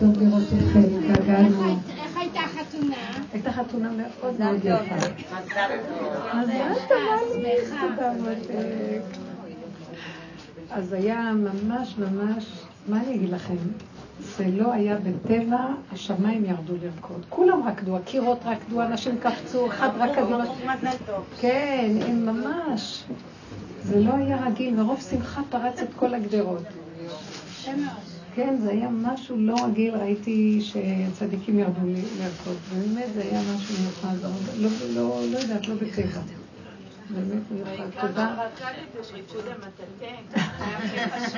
טוב לראות אתכם, התגעגענו. איך הייתה חתונה? הייתה חתונה מאוד מאוד יפה. אז אז היה ממש ממש, מה אני אגיד לכם? זה לא היה בטבע, השמיים ירדו לרקוד. כולם רקדו, הקירות רקדו, אנשים קפצו, אחד רקד קדימה. כן, הם ממש. זה לא היה רגיל, מרוב שמחה פרץ את כל הגדרות. כן, זה היה משהו לא רגיל, ראיתי שצדיקים ירדו לרקוד, באמת זה היה משהו מיוחד, לא, לא, לא יודעת, לא בטבע. באמת מיוחד, תודה.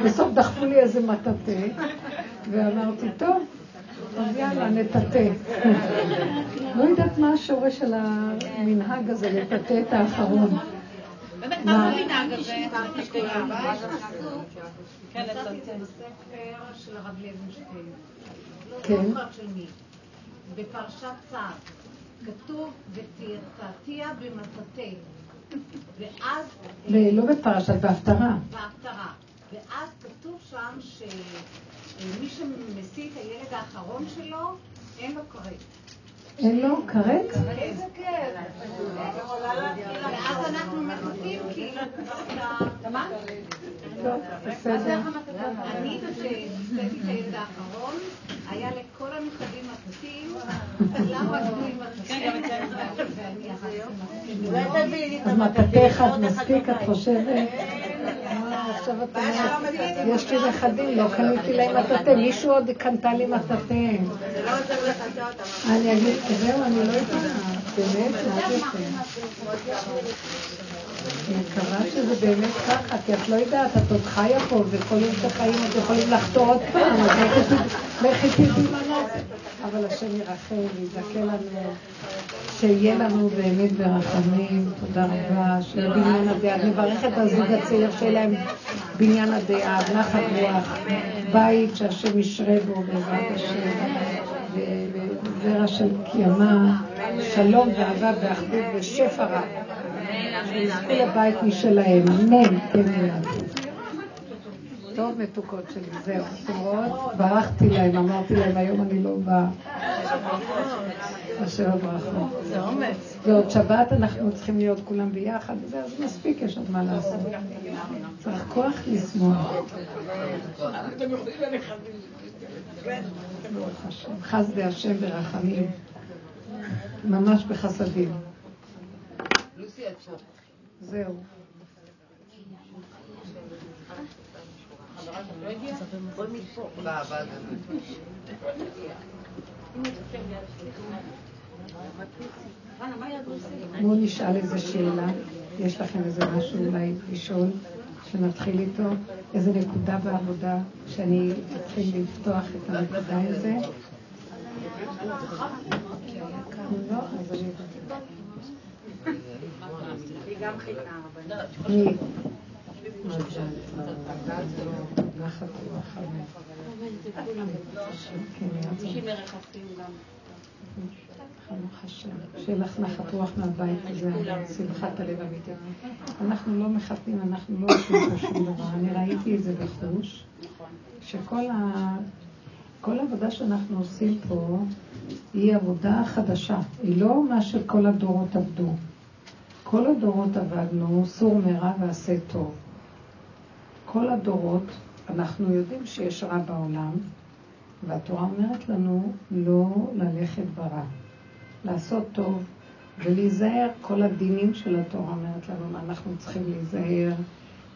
בסוף דחפו לי איזה מטאטא, ואמרתי, טוב, אז יאללה, נטאטא. לא יודעת מה השורש של המנהג הזה, לטאטא את האחרון. באמת, מה המנהג הזה? כן, בספר של הרב לוינשטיין. כן. לא זוכרת של מי. בפרשת צו. כתוב, ותרתעתיה במטאטא. ואז... לא בפרשת, בהפטרה. בהפטרה. ואז כתוב שם שמי שמסיא את הילד האחרון שלו, אין לו כרת. אין לו כרת? איזה כיף. ואז אנחנו מחכים כאילו... מה? טוב, בסדר. אני כשהסתכלתי את הילד האחרון, היה לכל הנכדים מטוסים, כולם רקדו עם מטוסים. אז מטאטא אחד מספיק, את חושבת? עכשיו את אומרת, יש לי נכדים, לא קניתי להם מטאטא, מישהו עוד קנתה לי מטאטא. אני אגיד, זהו, אני לא יודעת, באמת, מה זה אני מקווה שזה באמת ככה, כי את לא יודעת, את עוד חיה פה, וכל יום שחיים את יכולים לחתור עוד פעם, אז לכי תדעי נעשה. אבל השם ירחם ויזכה לנו, שיהיה לנו באמת ברחמים, תודה רבה, שיהיה בניין הדעה. מברכת את הזוג הצעיר שלהם, בניין הדעה, נחת רוח, בית שהשם ישרה בו בעזרת השם, וזרע של קיימה, שלום ואהבה ואחדות ושפע רב. לבית משלהם, אמן, כן מיד. טוב, מתוקות שלי, זהו, אתם רואות? ברחתי להם, אמרתי להם, היום אני לא באה. אשר הברכות. זה אומץ. ועוד שבת אנחנו צריכים להיות כולם ביחד, אז מספיק, יש עוד מה לעשות. צריך כוח לשמוח. חסדי השם ברחמים, ממש בחסדים. זהו. בואו נשאל איזה שאלה. יש לכם איזה משהו אולי לשאול, שנתחיל איתו? איזה נקודה בעבודה שאני אתחיל לפתוח את הנקודה הזה? לא, אז אני... גם הרבנית. שיהיה לך נחת רוח מהבית הזה, שמחת הלב אמיתית. אנחנו לא מחתנים, אנחנו לא עושים פה שום דבר. אני ראיתי את זה בחוש, שכל העבודה שאנחנו עושים פה היא עבודה חדשה, היא לא מה שכל הדורות עבדו. כל הדורות עבדנו, סור מרע ועשה טוב. כל הדורות, אנחנו יודעים שיש רע בעולם, והתורה אומרת לנו לא ללכת ברע, לעשות טוב ולהיזהר. כל הדינים של התורה אומרת לנו מה אנחנו צריכים להיזהר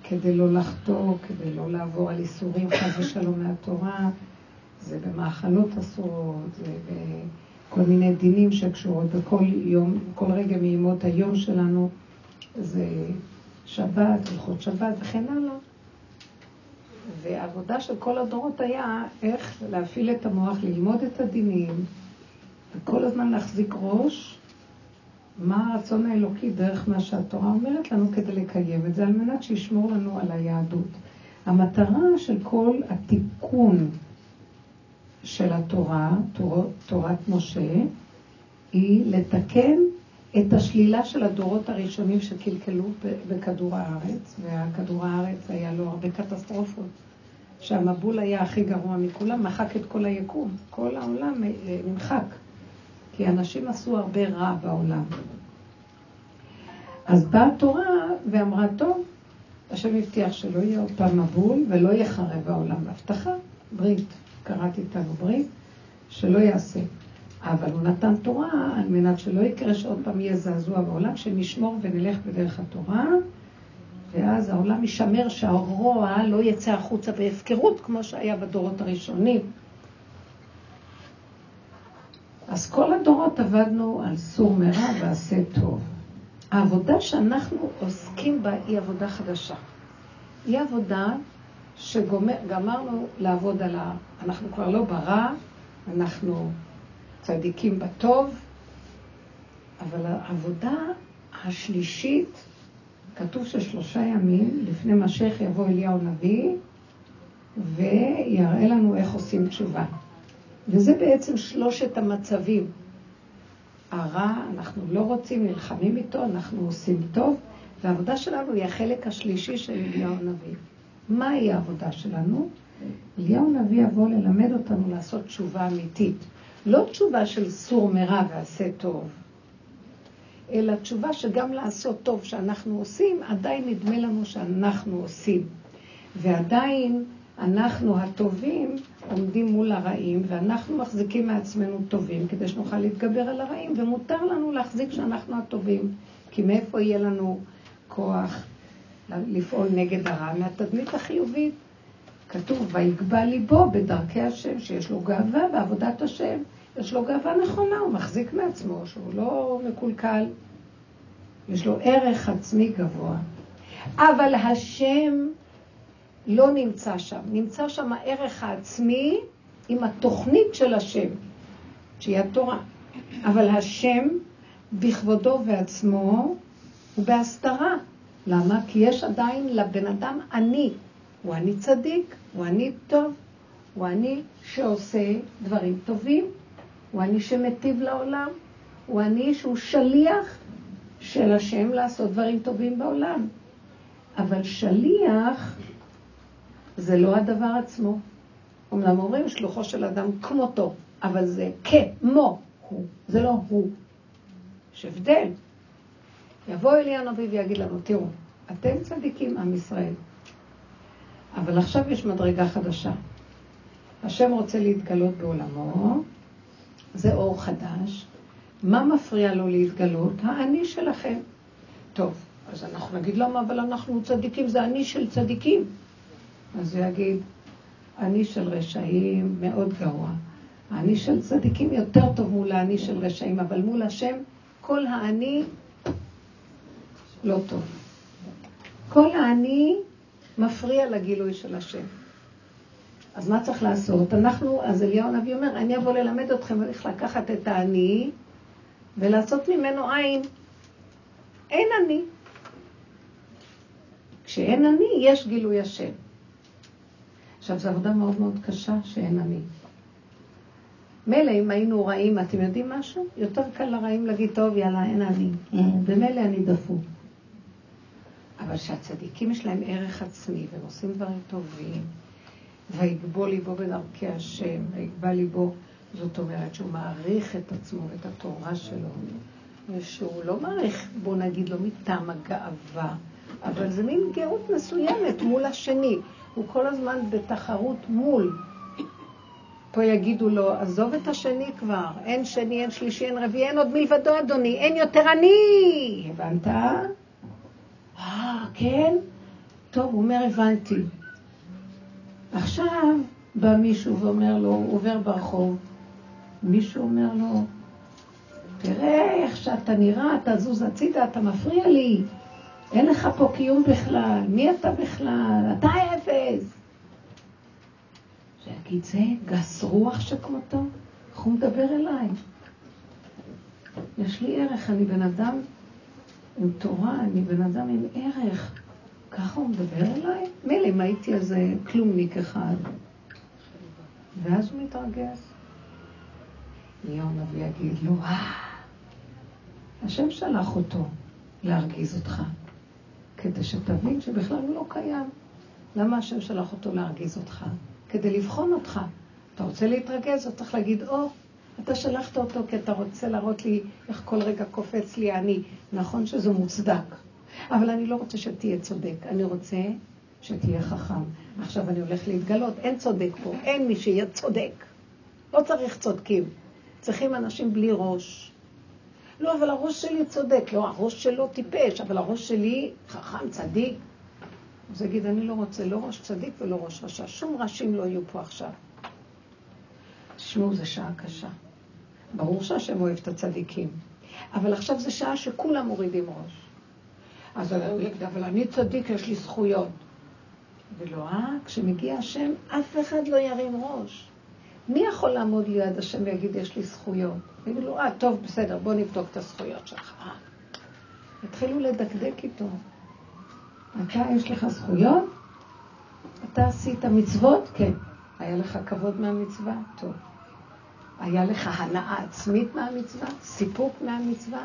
כדי לא לחטוא, כדי לא לעבור על איסורים חס ושלום מהתורה. זה במאכלות אסורות, זה בכל מיני דינים שקשורות בכל יום, כל רגע מימות היום שלנו, זה שבת, הלכות שבת וכן הלאה. והעבודה של כל הדורות היה איך להפעיל את המוח, ללמוד את הדינים, וכל הזמן להחזיק ראש, מה הרצון האלוקי דרך מה שהתורה אומרת לנו כדי לקיים את זה, על מנת שישמור לנו על היהדות. המטרה של כל התיקון של התורה, תור, תורת משה, היא לתקן את השלילה של הדורות הראשונים שקלקלו בכדור הארץ, והכדור הארץ היה לו הרבה קטסטרופות שהמבול היה הכי גרוע מכולם, מחק את כל היקום. כל העולם אה, נמחק. כי אנשים עשו הרבה רע בעולם. אז באה התורה ואמרה, טוב, השם הבטיח שלא יהיה עוד פעם מבול ולא יחרב העולם. הבטחה, ברית, קראתי איתנו ברית, שלא יעשה. אבל הוא נתן תורה על מנת שלא יקרה שעוד פעם יהיה זעזוע בעולם, שנשמור ונלך בדרך התורה, ואז העולם יישמר שהרוע לא יצא החוצה בהפקרות, כמו שהיה בדורות הראשונים. אז כל הדורות עבדנו על סור מרע ועשה טוב. העבודה שאנחנו עוסקים בה היא עבודה חדשה. היא עבודה שגמרנו לעבוד על ה... אנחנו כבר לא ברע, אנחנו צדיקים בטוב, אבל העבודה השלישית, כתוב ששלושה ימים לפני משך יבוא אליהו נביא ויראה לנו איך עושים תשובה. וזה בעצם שלושת המצבים. הרע, אנחנו לא רוצים, נלחמים איתו, אנחנו עושים טוב, והעבודה שלנו היא החלק השלישי של אליהו הנביא. מהי העבודה שלנו? אליהו הנביא יבוא ללמד אותנו לעשות תשובה אמיתית. לא תשובה של סור מרע ועשה טוב, אלא תשובה שגם לעשות טוב שאנחנו עושים, עדיין נדמה לנו שאנחנו עושים. ועדיין אנחנו הטובים עומדים מול הרעים, ואנחנו מחזיקים מעצמנו טובים כדי שנוכל להתגבר על הרעים, ומותר לנו להחזיק שאנחנו הטובים, כי מאיפה יהיה לנו כוח לפעול נגד הרע? מהתדמית החיובית. כתוב, ויגבה ליבו בדרכי השם, שיש לו גאווה בעבודת השם. יש לו גאווה נכונה, הוא מחזיק מעצמו, שהוא לא מקולקל. יש לו ערך עצמי גבוה. אבל השם לא נמצא שם. נמצא שם הערך העצמי עם התוכנית של השם, שהיא התורה. אבל השם בכבודו ובעצמו הוא בהסתרה. למה? כי יש עדיין לבן אדם אני. הוא אני צדיק, הוא אני טוב, הוא אני שעושה דברים טובים, הוא אני שמטיב לעולם, הוא אני שהוא שליח של השם לעשות דברים טובים בעולם. אבל שליח זה לא הדבר עצמו. אמנם אומרים שלוחו של אדם כמותו, אבל זה כמו הוא, זה לא הוא. יש הבדל. יבוא אלי הנביא ויגיד לנו, תראו, אתם צדיקים, עם ישראל, אבל עכשיו יש מדרגה חדשה. השם רוצה להתגלות בעולמו, זה אור חדש. מה מפריע לו להתגלות? האני שלכם. טוב, אז אנחנו נגיד למה, אבל אנחנו צדיקים, זה אני של צדיקים. אז הוא יגיד, אני של רשעים מאוד גרוע. האני של צדיקים יותר טוב מול האני של רשעים, אבל מול השם כל האני לא טוב. כל האני מפריע לגילוי של השם. אז מה צריך לעשות? אנחנו, אז אליהו הנביא אומר, אני אבוא ללמד אתכם איך לקחת את האני ולעשות ממנו עין. אין אני. כשאין אני, יש גילוי השם. עכשיו, זו עבודה מאוד מאוד קשה שאין אני. מילא אם היינו רעים, אתם יודעים משהו? יותר קל לרעים להגיד, טוב, יאללה, אין אני. במילא אני דפוק. אבל שהצדיקים יש להם ערך עצמי והם עושים דברים טובים, ויגבו ליבו בדרכי השם, ויגבה ליבו, זאת אומרת שהוא מעריך את עצמו ואת התורה שלו, ושהוא לא מעריך, בוא נגיד לו, מטעם הגאווה, אבל זה מין גאות מסוימת מול השני. הוא כל הזמן בתחרות מול. פה יגידו לו, עזוב את השני כבר, אין שני, אין שלישי, אין רביעי, אין עוד מלבדו, אדוני, אין יותר אני. הבנת? אה, כן? טוב, הוא אומר, הבנתי. עכשיו בא מישהו ואומר לו, הוא עובר ברחוב, מישהו אומר לו, תראה איך שאתה נראה, אתה זוז הצידה, אתה מפריע לי. אין לך פה קיום בכלל, מי אתה בכלל? אתה אפס. שיגיד, זה גס רוח שכמותו? איך הוא מדבר אליי? יש לי ערך, אני בן אדם עם תורה, אני בן אדם עם ערך. ככה הוא מדבר אליי? מילא אם הייתי איזה כלומניק אחד. ואז הוא מתרגז. אליהו הנביא יגיד לו, אה, השם שלח אותו להרגיז אותך. כדי שתבין שבכלל הוא לא קיים. למה השם שלח אותו להרגיז אותך? כדי לבחון אותך. אתה רוצה להתרגז, אתה צריך להגיד, או, אתה שלחת אותו כי אתה רוצה להראות לי איך כל רגע קופץ לי אני. נכון שזה מוצדק, אבל אני לא רוצה שתהיה צודק, אני רוצה שתהיה חכם. עכשיו אני הולך להתגלות, אין צודק פה, אין מי שיהיה צודק. לא צריך צודקים. צריכים אנשים בלי ראש. לא, אבל הראש שלי צודק. לא, הראש שלו טיפש, אבל הראש שלי חכם, צדיק. אז יגיד, אני לא רוצה לא ראש צדיק ולא ראש רשע. שום ראשים לא יהיו פה עכשיו. תשמעו, זו שעה קשה. ברור שהשם אוהב את הצדיקים. אבל עכשיו זו שעה שכולם מורידים ראש. אז אבל אני צדיק, יש לי זכויות. ולא, אה, כשמגיע השם, אף אחד לא ירים ראש. מי יכול לעמוד ליד השם ויגיד, יש לי זכויות? יגידו לו, אה, טוב, בסדר, בוא נבדוק את הזכויות שלך. התחילו לדקדק איתו. אתה, יש לך זכויות? אתה עשית מצוות? כן. היה לך כבוד מהמצווה? טוב. היה לך הנאה עצמית מהמצווה? סיפוק מהמצווה?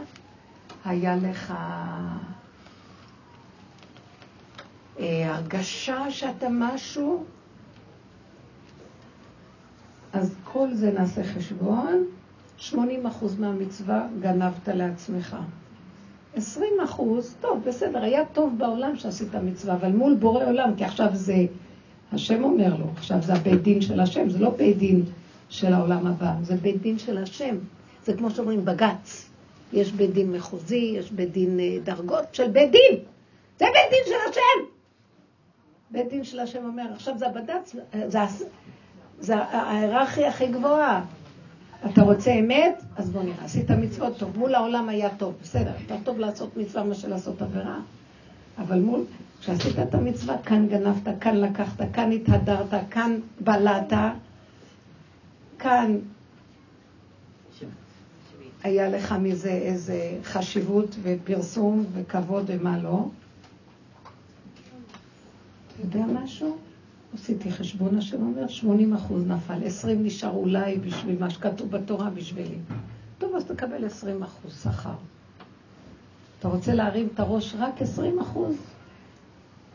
היה לך אה, הרגשה שאתה משהו? אז כל זה נעשה חשבון, 80 אחוז מהמצווה גנבת לעצמך. 20 אחוז, טוב, בסדר, היה טוב בעולם שעשית מצווה, אבל מול בורא עולם, כי עכשיו זה, השם אומר לו, עכשיו זה הבית דין של השם, זה לא בית דין של העולם הבא, זה בית דין של השם. זה כמו שאומרים בג"ץ, יש בית דין מחוזי, יש בית דין אה, דרגות של בית דין, זה בית דין של השם. בית דין של השם אומר, עכשיו זה הבד"ץ, זה, זה ההיררכיה הכי גבוהה. אתה רוצה אמת? אז בוא נראה. עשית מצוות טוב. מול העולם היה טוב. בסדר, יותר טוב לעשות מצווה מאשר לעשות עבירה. אבל מול, כשעשית את המצווה, כאן גנבת, כאן לקחת, כאן התהדרת, כאן בלעת, כאן היה לך מזה איזה חשיבות ופרסום וכבוד ומה לא. אתה יודע משהו? עשיתי חשבון, השם אומר, 80 אחוז נפל, 20 נשאר אולי בשביל מה שכתוב בתורה בשבילי. טוב, אז תקבל 20 אחוז שכר. אתה רוצה להרים את הראש רק 20 אחוז?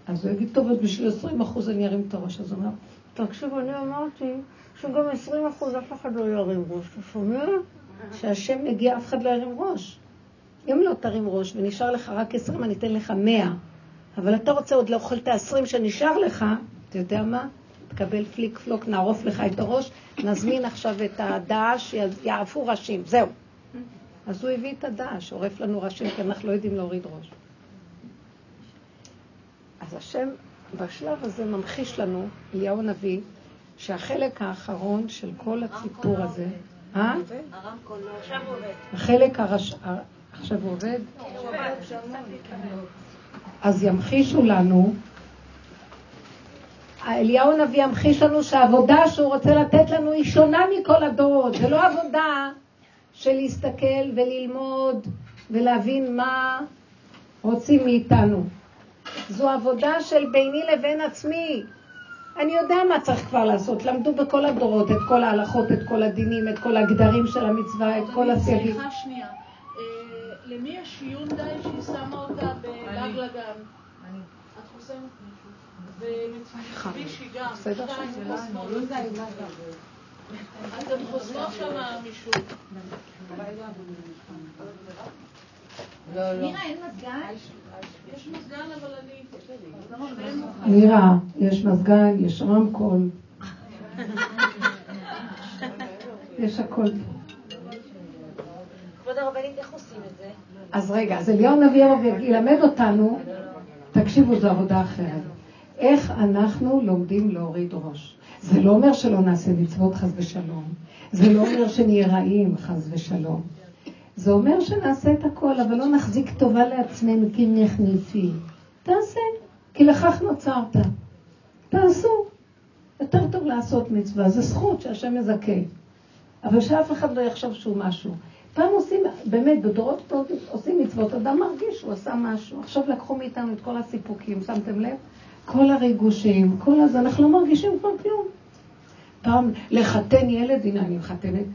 אז הוא יגיד, טוב, אז בשביל 20 אחוז אני ארים את הראש. אז הוא אומר, תקשיב, אני אמרתי שגם 20 אחוז אף אחד לא ירים ראש. אתה שומע? כשהשם מגיע, אף אחד לא ירים ראש. אם לא תרים ראש ונשאר לך רק 20, אני אתן לך 100. אבל אתה רוצה עוד לאכול את ה-20 שנשאר לך, אתה יודע מה? תקבל פליק פלוק, נערוף לך את הראש, נזמין עכשיו את הדעש, יעפו ראשים, זהו. אז הוא הביא את הדעש, עורף לנו ראשים, כי אנחנו לא יודעים להוריד ראש. אז השם בשלב הזה ממחיש לנו, אליהו הנביא, שהחלק האחרון של כל הסיפור הזה... אה? החלק הרש... עכשיו הוא עובד? אז ימחישו לנו אליהו הנביא ימחיש לנו שהעבודה שהוא רוצה לתת לנו היא שונה מכל הדורות. זה לא עבודה של להסתכל וללמוד ולהבין מה רוצים מאיתנו. זו עבודה של ביני לבין עצמי. אני יודע מה צריך כבר לעשות. למדו בכל הדורות את כל ההלכות, את כל הדינים, את כל הגדרים של המצווה, את כל הסייגים. סליחה שנייה. אה, למי יש יונדאי שהיא שמה אותה בלג לגן? את חוסמת? ומיצובישי גם, בסדר אתם חוזרות שם מישהו. לא, לא. מירה, אין מזגן? יש מזגן, אבל אני... מירה, יש מזגן, יש רמקול. יש הכל. כבוד הרבנית, איך עושים את זה? אז רגע, אז אליהו נביא ילמד אותנו, תקשיבו, זו עבודה אחרת. איך אנחנו לומדים להוריד ראש. זה לא אומר שלא נעשה מצוות חס ושלום. זה לא אומר שנהיה רעים חס ושלום. זה אומר שנעשה את הכל, אבל לא נחזיק טובה לעצמנו כי נכניסי. תעשה, כי לכך נוצרת. תעשו. יותר טוב לעשות מצווה, זו זכות שהשם מזכה. אבל שאף אחד לא יחשוב שהוא משהו. פעם עושים, באמת, בדורות פה עושים מצוות, אדם מרגיש שהוא עשה משהו. עכשיו לקחו מאיתנו את כל הסיפוקים, שמתם לב? כל הריגושים, כל הזה, אנחנו לא מרגישים כבר כלום. פעם לחתן ילד, הנה אני מחתנת,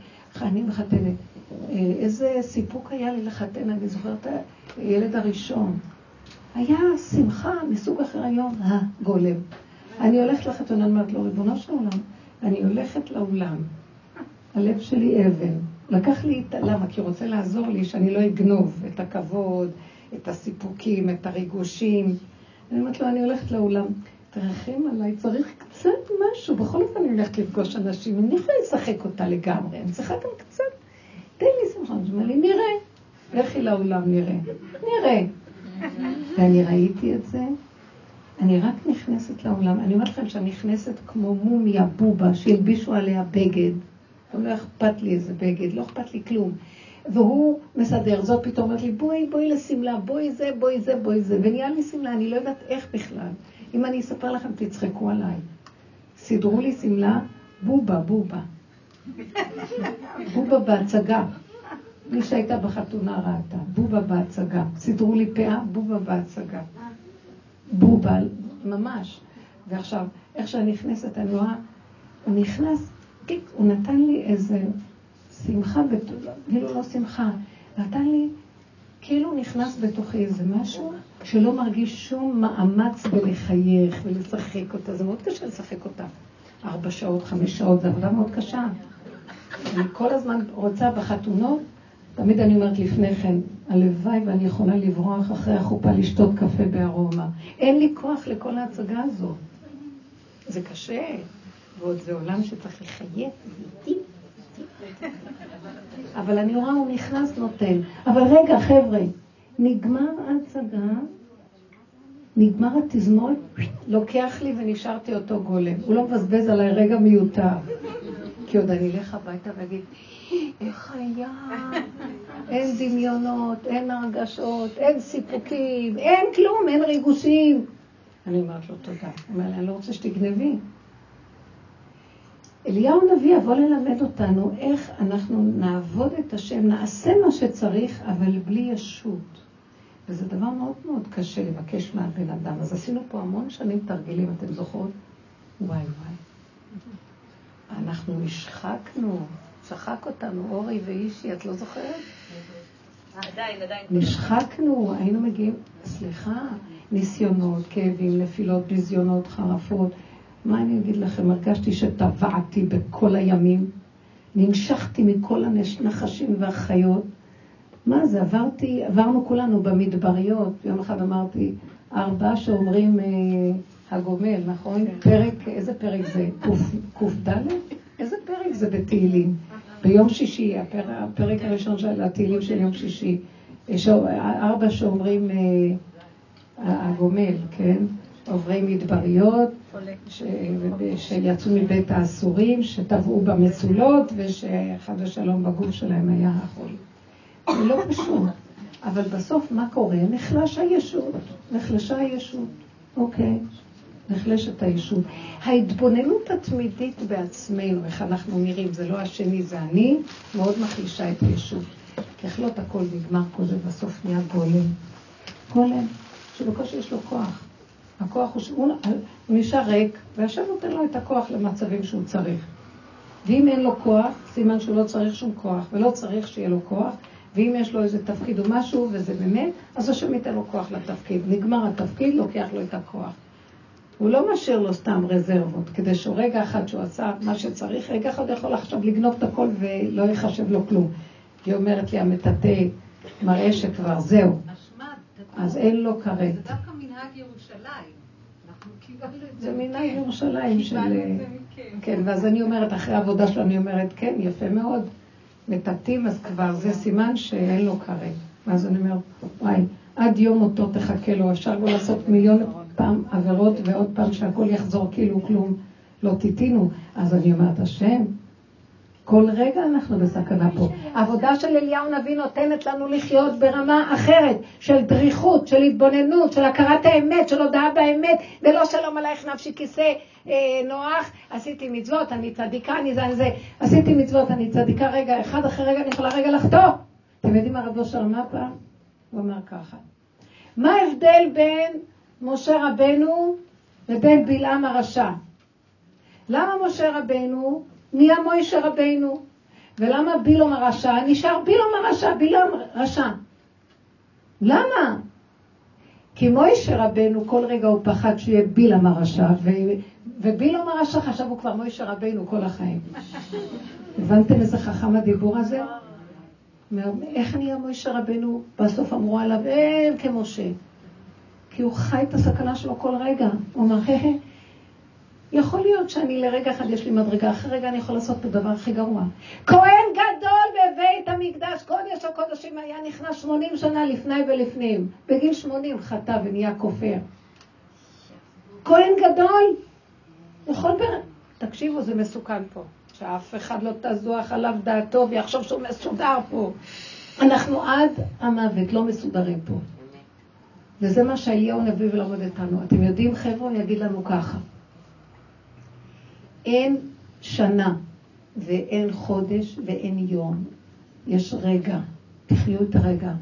אני מחתנת. אה, איזה סיפוק היה לי לחתן, אני זוכרת הילד הראשון. היה שמחה מסוג אחר היום, הגולם. אני הולכת לחתונה, אני אומרת לו, ריבונו של עולם, אני הולכת לאולם, הלב שלי אבן. לקח לי את... למה? כי רוצה לעזור לי שאני לא אגנוב את הכבוד, את הסיפוקים, את הריגושים. אני אומרת לו, אני הולכת לאולם, תרחם עליי, צריך קצת משהו. בכל אופן אני הולכת לפגוש אנשים, אני יכולה לשחק אותה לגמרי, אני צריכה גם קצת. תן לי שמחה. אומר לי, נראה. לכי לאולם, נראה. נראה. ואני ראיתי את זה, אני רק נכנסת לאולם, אני אומרת לכם שאני נכנסת כמו מומיה בובה, שהלבישו עליה בגד. גם לא אכפת לי איזה בגד, לא אכפת לי כלום. והוא מסדר, זאת פתאום אומרת לי, בואי, בואי לשמלה, בואי זה, בואי זה, בואי זה. ונהיה לי שמלה, אני לא יודעת איך בכלל. אם אני אספר לכם, תצחקו עליי. סידרו לי שמלה, בובה, בובה. בובה בהצגה. מי שהייתה בחתונה ראתה, בובה בהצגה. סידרו לי פאה, בובה בהצגה. בובה, ממש. ועכשיו, איך שאני נכנסת, אני רואה, הוא נכנס, הוא נתן לי איזה שמחה, כאילו לא שמחה, נתן לי, כאילו נכנס בתוכי איזה משהו שלא מרגיש שום מאמץ בלחייך ולשחק אותה. זה מאוד קשה לשחק אותה. ארבע שעות, חמש שעות, זו עבודה מאוד קשה. אני כל הזמן רוצה בחתונות, תמיד אני אומרת לפני כן, הלוואי ואני יכולה לברוח אחרי החופה לשתות קפה בארומה. אין לי כוח לכל ההצגה הזאת. זה קשה, ועוד זה עולם שצריך לחייך איתי. אבל אני רואה, הוא נכנס, נותן. אבל רגע, חבר'ה, נגמר ההצגה, נגמר התזמון, לוקח לי ונשארתי אותו גולם. הוא לא מבזבז עליי רגע מיותר. כי עוד אני אלך הביתה ואגיד, איך היה? אין דמיונות, אין הרגשות, אין סיפוקים, אין כלום, אין ריגושים. אני אומרת לו תודה. הוא אומר לי, אני לא רוצה שתגנבי. אליהו הנביא יבוא ללמד אותנו איך אנחנו נעבוד את השם, נעשה מה שצריך, אבל בלי ישות. וזה דבר מאוד מאוד קשה לבקש מהבן אדם. אז עשינו פה המון שנים תרגילים, אתם זוכרות? וואי וואי. אנחנו נשחקנו, צחק אותנו אורי ואישי, את לא זוכרת? עדיין, עדיין. נשחקנו, היינו מגיעים, סליחה, ניסיונות, כאבים, נפילות, ביזיונות, חרפות. מה אני אגיד לכם? הרגשתי שטבעתי בכל הימים, נמשכתי מכל הנחשים והחיות. מה זה, עברתי, עברנו כולנו במדבריות. יום אחד אמרתי, ארבעה שאומרים אה, הגומל, נכון? כן. פרק, איזה פרק זה? קד? איזה פרק זה בתהילים? ביום שישי, הפרק, הפרק הראשון של התהילים של יום שישי. ארבע שאומרים אה, הגומל, כן? עוברי מדבריות, ש... שיצאו מבית האסורים, שטבעו במצולות, ושחד השלום בגוף שלהם היה החול. זה לא פשוט. אבל בסוף מה קורה? נחלש הישות. נחלשה הישות. אוקיי. נחלשת הישות. ההתבוננות התמידית בעצמנו, איך אנחנו נראים, זה לא השני, זה אני, מאוד מחלישה את הישות. ככלות הכל נגמר כל זה, בסוף נהיה גולם. גולם, שבקושי יש לו כוח. הכוח הוא שהוא נשאר ריק, והשם נותן לו את הכוח למצבים שהוא צריך. ואם אין לו כוח, סימן שהוא לא צריך שום כוח, ולא צריך שיהיה לו כוח, ואם יש לו איזה תפקיד או משהו, וזה באמת, אז השם ייתן לו כוח לתפקיד. נגמר התפקיד, לוקח לו את הכוח. הוא לא משאיר לו סתם רזרבות, כדי שהוא רגע אחד שהוא עשה מה שצריך, רגע אחד יכול עכשיו לגנוב את הכל ולא ייחשב לו כלום. היא אומרת לי, המטאטא מראה שכבר זהו. אז אין לו כרת. זה דווקא מנהג ירושלים. זה מנהג ירושלים של... כן, ואז אני אומרת, אחרי העבודה שלו, אני אומרת, כן, יפה מאוד. מטאטאים, אז כבר זה סימן שאין לו כרת. ואז אני אומרת, וואי, עד יום מותו תחכה לו, אפשר לו לעשות מיליון פעם עבירות ועוד פעם שהכל יחזור כאילו כלום לא תיתינו. אז אני אומרת, השם, כל רגע אנחנו בסכנה פה. העבודה של אליהו נביא נותנת לנו לחיות ברמה אחרת, של דריכות, של התבוננות, של הכרת האמת, של הודעה באמת, ולא שלום עלייך נפשי כיסא אה, נוח, עשיתי מצוות, אני צדיקה, אני זה, אני זה, עשיתי מצוות, אני צדיקה רגע אחד, אחרי רגע אני יכולה רגע לחטוא. אתם יודעים מה רב אושר אמר פעם? הוא אמר ככה, מה ההבדל בין משה רבנו לבין בלעם הרשע? למה משה רבנו נהיה מוישה רבינו. ולמה בילום הרשע? נשאר בילום הרשע, בילום רשע. למה? כי מוישה רבנו, כל רגע הוא פחד שיהיה בילעם הרשע, ו... ובילעם הרשע חשב הוא כבר מוישה רבנו כל החיים. הבנתם איזה חכם הדיבור הזה? איך נהיה מוישה רבנו? בסוף אמרו עליו, אין כמשה. כי הוא חי את הסכנה שלו כל רגע. הוא אומר, יכול להיות שאני לרגע אחד יש לי מדרגה, אחרי רגע אני יכול לעשות את הדבר הכי גרוע. כהן גדול בבית המקדש, קודש הקודשים היה נכנס 80 שנה לפני ולפנים. בגיל 80 חטא ונהיה כופר. כהן גדול, יכול בר... תקשיבו, זה מסוכן פה. שאף אחד לא תזוח עליו דעתו ויחשוב שהוא מסודר פה. אנחנו עד המוות לא מסודרים פה. וזה מה שאליהו נביא ולמד אותנו. אתם יודעים, חבר'ה, יגיד לנו ככה. אין שנה ואין חודש ואין יום. יש רגע. תחיו את הרגע.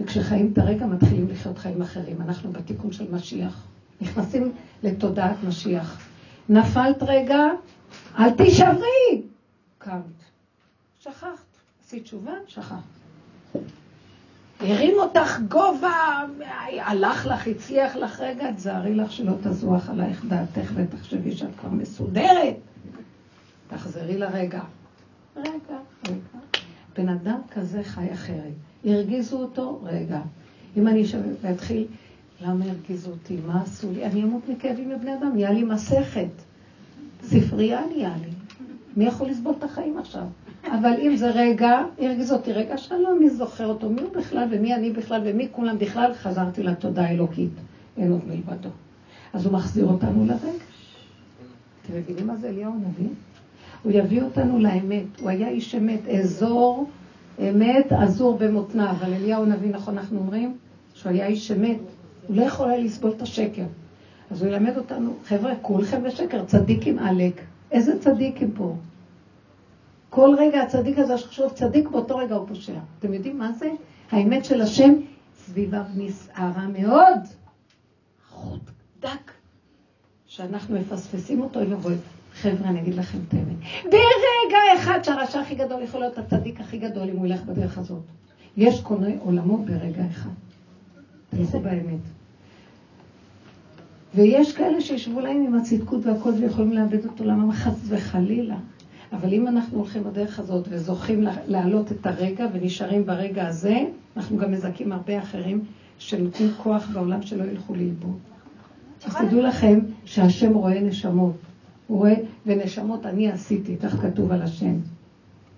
וכשחיים את הרגע מתחילים לחיות חיים אחרים. אנחנו בתיקון של משיח. נכנסים לתודעת משיח. נפלת רגע, אל תישברי! קמת. שכחת. עשית תשובה? שכחת. הרים אותך גובה, הלך לך, הצליח לך רגע, תזהרי לך שלא תזוח עלייך דעתך ותחשבי שאת כבר מסודרת. תחזרי לרגע. רגע, רגע. בן אדם כזה חי אחרת. הרגיזו אותו, רגע. אם אני שווה ואתחיל, למה הרגיזו אותי? מה עשו לי? אני אמות מכאבים לבני אדם, נהיה לי מסכת. ספרייה נהיה לי. מי יכול לסבול את החיים עכשיו? אבל אם זה רגע, הרגיז אותי רגע שלום, מי זוכר אותו? מי הוא בכלל ומי אני בכלל ומי כולם בכלל? חזרתי לתודה האלוקית. אין עוד מלבדו. אז הוא מחזיר אותנו לרגע. אתם מבינים מה זה אליהו הנביא? הוא יביא אותנו לאמת. הוא היה איש אמת, אזור אמת, עזור במותנה. אבל אליהו הנביא, נכון אנחנו אומרים? שהוא היה איש אמת. הוא לא יכול היה לסבול את השקר. אז הוא ילמד אותנו, חבר'ה, כולכם בשקר, צדיקים עלק. איזה צדיקים פה? כל רגע הצדיק הזה שחשוב צדיק, באותו רגע הוא פושע. אתם יודעים מה זה? האמת של השם סביבה נסערה מאוד. חוט דק. שאנחנו מפספסים אותו, אוי ואבוי. חבר'ה, אני אגיד לכם את האמת. ברגע אחד שהרשע הכי גדול יכול להיות הצדיק הכי גדול אם הוא ילך בדרך הזאת. יש קונה עולמו ברגע אחד. תלכו באמת. ויש כאלה שישבו להם עם הצדקות והכל ויכולים לאבד את עולמם חס וחלילה. אבל אם אנחנו הולכים בדרך הזאת וזוכים להעלות את הרגע ונשארים ברגע הזה, אנחנו גם מזכים הרבה אחרים שנותנים כוח בעולם שלא ילכו לאיבוד. אז תדעו לכם שהשם רואה נשמות. הוא רואה, ונשמות אני עשיתי, כך כתוב על השם.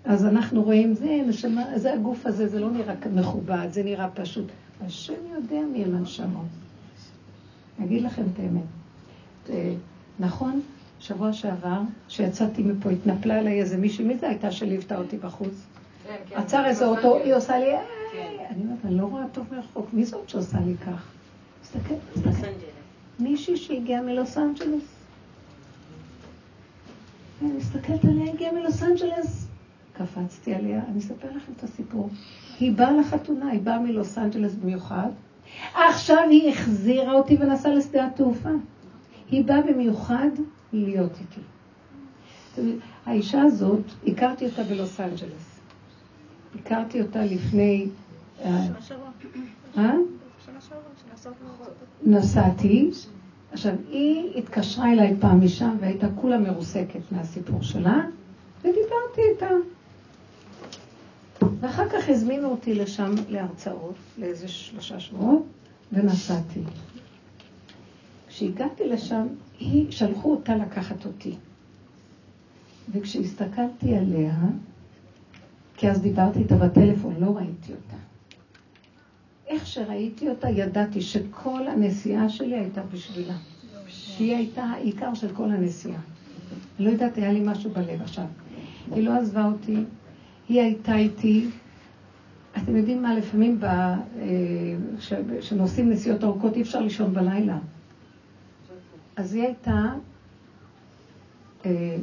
אז אנחנו רואים, זה נשמה, זה הגוף הזה, זה לא נראה מכובד, זה נראה פשוט. השם יודע מי הם הנשמות. אגיד לכם את האמת. אה, נכון, שבוע שעבר, כשיצאתי מפה, התנפלה עליי איזה מישהי, מי זה הייתה שליוותה אותי בחוץ? כן, כן. עצר איזה אוטו, היא עושה לי, כן. אני אומרת, אני לא רואה טוב מרחוק, מי זאת שעושה לי כך? תסתכל, תסתכל. מישהי שהגיעה מלוס אנג'לס. אני מסתכלת עליה, הגיעה מלוס אנג'לס. קפצתי עליה, אני אספר לכם את הסיפור. היא באה לחתונה, היא באה מלוס אנג'לס במיוחד. עכשיו היא החזירה אותי ונסעה לשדה התעופה. היא באה במיוחד להיות איתי. האישה הזאת, הכרתי אותה בלוס אנג'לס. הכרתי אותה לפני... אה? נסעתי. עכשיו, היא התקשרה אליי פעם משם והייתה כולה מרוסקת מהסיפור שלה, ודיברתי איתה. ואחר כך הזמינו אותי לשם להרצאות, לאיזה שלושה שבועות, ונסעתי. כשהגעתי לשם, היא, שלחו אותה לקחת אותי. וכשהסתכלתי עליה, כי אז דיברתי איתה בטלפון, לא ראיתי אותה. איך שראיתי אותה, ידעתי שכל הנסיעה שלי הייתה בשבילה. שהיא הייתה העיקר של כל הנסיעה. לא יודעת, היה לי משהו בלב עכשיו. היא לא עזבה אותי, היא הייתה איתי. אתם יודעים מה, לפעמים כשנוסעים אה, נסיעות ארוכות אי אפשר לישון בלילה. אז היא הייתה אה,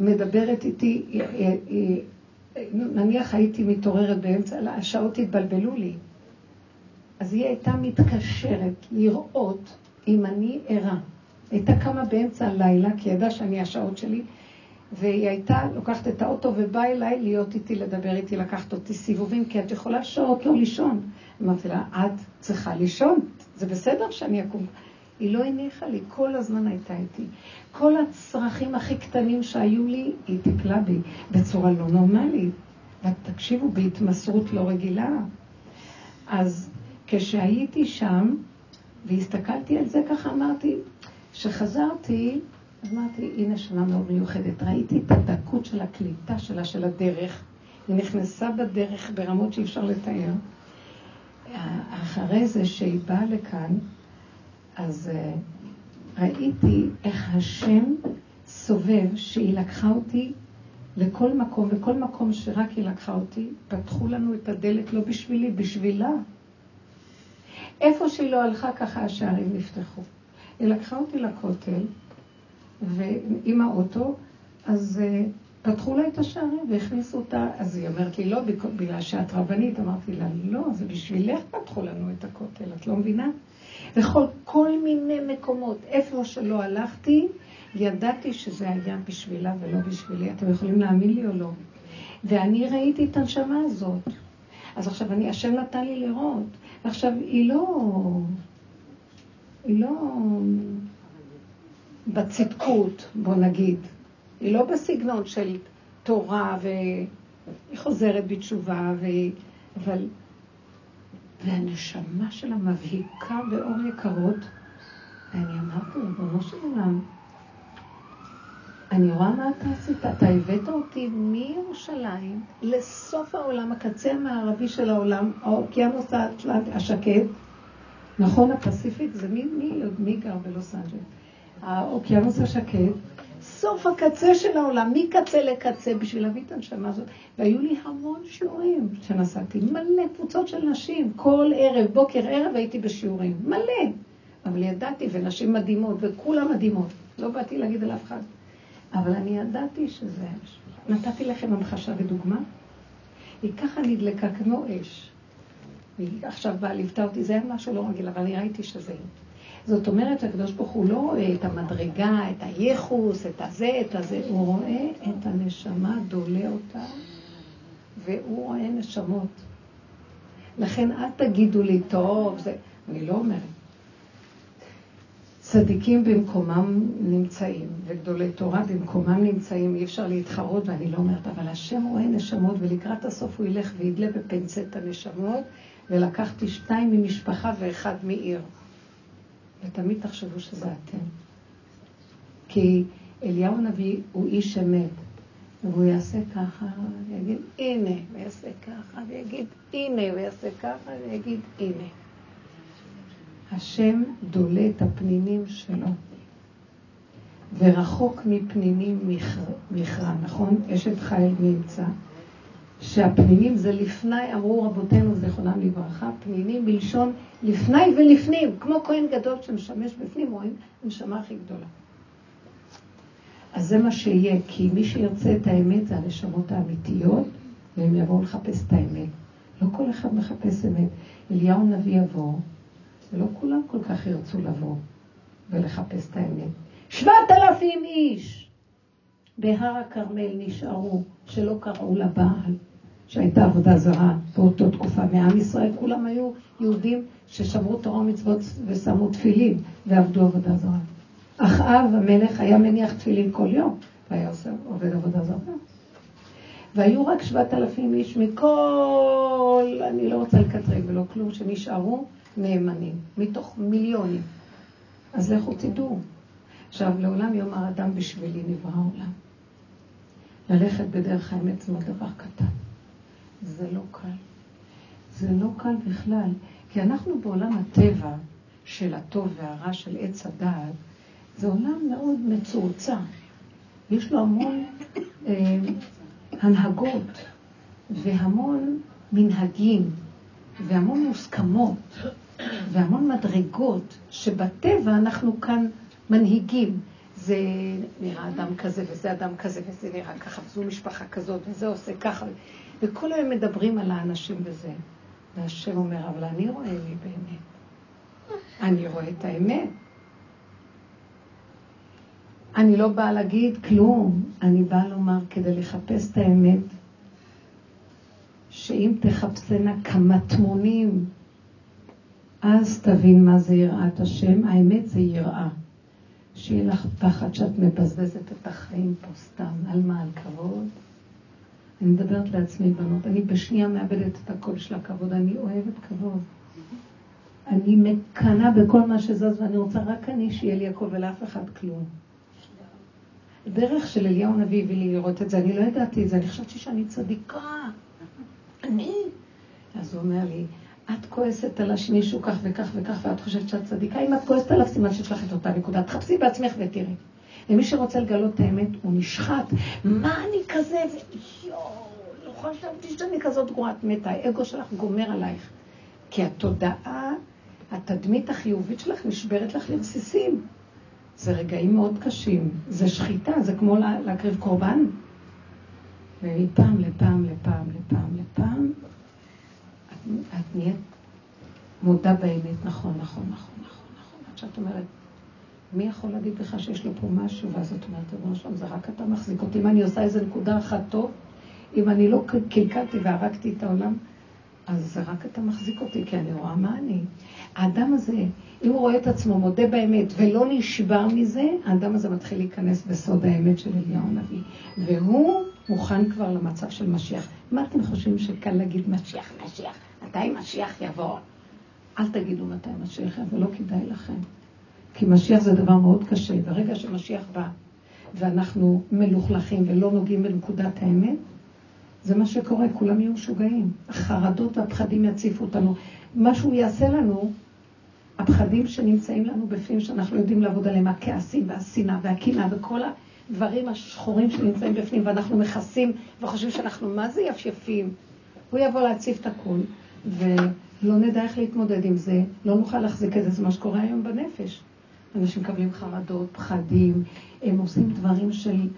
מדברת איתי, נניח הייתי מתעוררת באמצע, השעות התבלבלו לי. אז היא הייתה מתקשרת לראות אם אני ערה. הייתה קמה באמצע הלילה, כי ידעה שאני השעות שלי, והיא הייתה לוקחת את האוטו ובאה אליי להיות איתי, לדבר איתי, לקחת אותי סיבובים, כי את יכולה שעות לא לישון. אמרתי לה, את צריכה לישון, זה בסדר שאני אקום. היא לא הניחה לי, כל הזמן הייתה איתי. כל הצרכים הכי קטנים שהיו לי, היא טיפלה בי בצורה לא נורמלית. תקשיבו, בהתמסרות לא רגילה. אז כשהייתי שם, והסתכלתי על זה, ככה אמרתי, כשחזרתי, אמרתי, הנה שנה מאוד מיוחדת. ראיתי את הדקות של הקליטה שלה, של הדרך. היא נכנסה בדרך ברמות שאי אפשר לתאר. אחרי זה שהיא באה לכאן, אז אה, ראיתי איך השם סובב, שהיא לקחה אותי לכל מקום, וכל מקום שרק היא לקחה אותי, פתחו לנו את הדלת לא בשבילי, בשבילה. איפה שהיא לא הלכה, ככה השערים נפתחו. היא לקחה אותי לכותל, ועם האוטו, אז uh, פתחו לה את השערים והכניסו אותה, אז היא אומרת לי, לא, בגלל שאת רבנית, אמרתי לה, לא, זה בשבילך פתחו לנו את הכותל, את לא מבינה? וכל כל מיני מקומות, איפה שלא הלכתי, ידעתי שזה היה בשבילה ולא בשבילי. אתם יכולים להאמין לי או לא? ואני ראיתי את הנשמה הזאת. אז עכשיו אני, השם נתן לי לראות. ועכשיו היא לא, היא לא בצדקות, בוא נגיד. היא לא בסגנון של תורה והיא חוזרת בתשובה, ו... אבל והנשמה שלה מבהיקה באור יקרות. ואני אמרתי, ריבונו של עולם, אני רואה מה אתה עשית. אתה הבאת אותי מירושלים לסוף העולם, הקצה המערבי של העולם, האוקיינוס השקט. נכון, הפסיפיק זה מי, מי, מי גר בלוס אנג'לס? האוקיינוס השקט. סוף הקצה של העולם, מקצה לקצה, בשביל להביא את הנשמה הזאת. והיו לי המון שיעורים שנסעתי, מלא קבוצות של נשים, כל ערב, בוקר, ערב הייתי בשיעורים, מלא. אבל ידעתי, ונשים מדהימות, וכולם מדהימות. לא באתי להגיד על אף אחד. אבל אני ידעתי שזה... נתתי לכם המחשה ודוגמה. היא ככה נדלקה כמו אש. והיא עכשיו באה, ליוותה אותי, זה היה משהו לא רגיל, אבל אני ראיתי שזה היא. זאת אומרת שהקדוש ברוך הוא לא רואה את המדרגה, את הייחוס, את הזה, את הזה, הוא רואה את הנשמה, דולה אותה, והוא רואה נשמות. לכן אל תגידו לי, טוב, זה... אני לא אומרת. צדיקים במקומם נמצאים, וגדולי תורה במקומם נמצאים, אי אפשר להתחרות, ואני לא אומרת, אבל השם רואה נשמות, ולקראת הסוף הוא ילך וידלה בפנצט הנשמות, ולקחתי שתיים ממשפחה ואחד מעיר. ותמיד תחשבו שזה אתם. כי אליהו הנביא הוא איש אמת, והוא יעשה ככה, ויגיד הנה, ויעשה ככה, ויגיד הנה, ויעשה ככה, ויגיד הנה. השם דולה את הפנינים שלו, ורחוק מפנינים מכרע, נכון? אשת חיל נמצא. שהפנינים זה לפני, אמרו רבותינו זיכרונם לברכה, פנינים בלשון לפני ולפנים, כמו כהן גדול שמשמש בפנים, רואים הנשמה הכי גדולה. אז זה מה שיהיה, כי מי שירצה את האמת זה הנשמות האמיתיות, והם יבואו לחפש את האמת. לא כל אחד מחפש אמת. אליהו נביא יבוא, ולא כולם כל כך ירצו לבוא ולחפש את האמת. שבעת אלפים איש בהר הכרמל נשארו, שלא קראו לבעל. שהייתה עבודה זרה באותו תקופה מעם ישראל, כולם היו יהודים ששמרו תורה ומצוות ושמו תפילין ועבדו עבודה זרה. אחאב המלך היה מניח תפילין כל יום, והיה עושה, עובד עבודה זרה. והיו רק שבעת אלפים איש מכל, אני לא רוצה לקטרג ולא כלום, שנשארו נאמנים, מתוך מיליונים. אז לכו תדעו. עכשיו, לעולם יום האדם בשבילי נברא העולם. ללכת בדרך האמת זה מאוד דבר קטן. זה לא קל. זה לא קל בכלל, כי אנחנו בעולם הטבע של הטוב והרע של עץ הדעת, זה עולם מאוד מצועצע. יש לו המון אה, הנהגות והמון מנהגים והמון מוסכמות והמון מדרגות שבטבע אנחנו כאן מנהיגים. זה נראה אדם כזה וזה אדם כזה וזה נראה ככה וזו משפחה כזאת וזה עושה ככה. וכל היום מדברים על האנשים וזה. והשם אומר, אבל אני רואה לי באמת. אני רואה את האמת. אני לא באה להגיד כלום, אני באה לומר כדי לחפש את האמת, שאם תחפשנה כמה תמונים, אז תבין מה זה יראת השם. האמת זה יראה. שיהיה לך פחד שאת מבזבזת את החיים פה סתם. על מה? על כבוד? אני מדברת לעצמי, בנות. אני בשנייה מאבדת את הקול של הכבוד. אני אוהבת כבוד. אני מקנאה בכל מה שזז, ואני רוצה רק אני שיהיה לי הכל ולאף אחד כלום. דרך של אליהו הנביא הביא לי לראות את זה, אני לא ידעתי את זה, אני חשבתי שאני צדיקה. אני? אז הוא אומר לי, את כועסת על השמישהו כך וכך וכך, ואת חושבת שאת צדיקה. אם את כועסת עליו, סימן שיש לך את אותה נקודה. תחפשי בעצמך ותראי. ומי שרוצה לגלות את האמת, הוא נשחט. מה אני כזה? יואו, לא חשבתי שאני כזאת גרועת מתה. האגו שלך גומר עלייך. כי התודעה, התדמית החיובית שלך נשברת לך לרסיסים. זה רגעים מאוד קשים. זה שחיטה, זה כמו להקריב קורבן. ומפעם לפעם לפעם לפעם לפעם, את, נהיית מודה באמת, נכון, נכון, נכון, נכון, נכון. עד שאת אומרת, מי יכול להגיד לך שיש לו פה משהו? ואז את אומרת, אדוני שלום, זה רק אתה מחזיק אותי. אם אני עושה איזה נקודה אחת טוב, אם אני לא קלקלתי והרגתי את העולם, אז זה רק אתה מחזיק אותי, כי אני רואה מה אני. האדם הזה, אם הוא רואה את עצמו מודה באמת ולא נשבר מזה, האדם הזה מתחיל להיכנס בסוד האמת של אליהו הנביא. והוא מוכן כבר למצב של משיח. מה אתם חושבים שקל להגיד משיח, משיח? מתי משיח יבוא? אל תגידו מתי משיח יבוא, לא כדאי לכם. כי משיח זה דבר מאוד קשה. ברגע שמשיח בא ואנחנו מלוכלכים ולא נוגעים בנקודת האמת, זה מה שקורה, כולם יהיו משוגעים. החרדות והפחדים יציפו אותנו. מה שהוא יעשה לנו, הפחדים שנמצאים לנו בפנים, שאנחנו יודעים לעבוד עליהם, הכעסים והשנאה והקנאה וכל הדברים השחורים שנמצאים בפנים, ואנחנו מכסים וחושבים שאנחנו מה זה יפייפים. הוא יבוא להציף את הכול, ולא נדע איך להתמודד עם זה, לא נוכל להחזיק את זה, זה מה שקורה היום בנפש. אנשים מקבלים חרדות, פחדים, הם עושים דברים של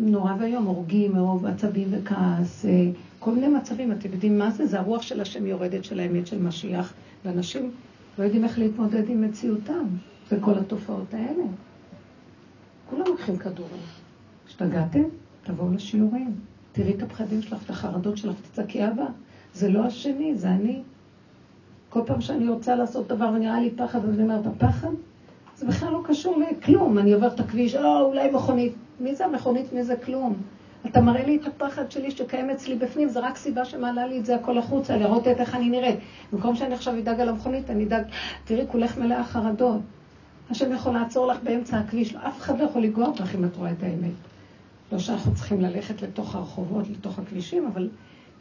נורא ואיום, הורגים מרוב עצבים וכעס, אה, כל מיני מצבים, אתם יודעים מה זה? זה הרוח של השם יורדת של האמת של משיח, ואנשים לא יודעים איך להתמודד עם מציאותם, וכל התופעות האלה. כולם לוקחים כדורים. השתגעתם? תבואו לשיעורים. תראי את הפחדים שלך, את החרדות שלך, תצעקי אבא. זה לא השני, זה אני. כל פעם שאני רוצה לעשות דבר ונראה לי פחד, אז אני אומרת, הפחד? זה בכלל לא קשור לכלום. אני עוברת את הכביש, או, אולי מכונית. מי זה המכונית? מי זה כלום? אתה מראה לי את הפחד שלי שקיים אצלי בפנים, זה רק סיבה שמעלה לי את זה הכל החוצה, לראות את איך אני נראית. במקום שאני עכשיו אדאג על המכונית, אני אדאג, תראי, כולך מלאה חרדות. השם יכול לעצור לך באמצע הכביש, אף אחד לא יכול לגוע אותך אם את רואה את האמת. לא שאנחנו צריכים ללכת לתוך הרחובות, לתוך הכבישים, אבל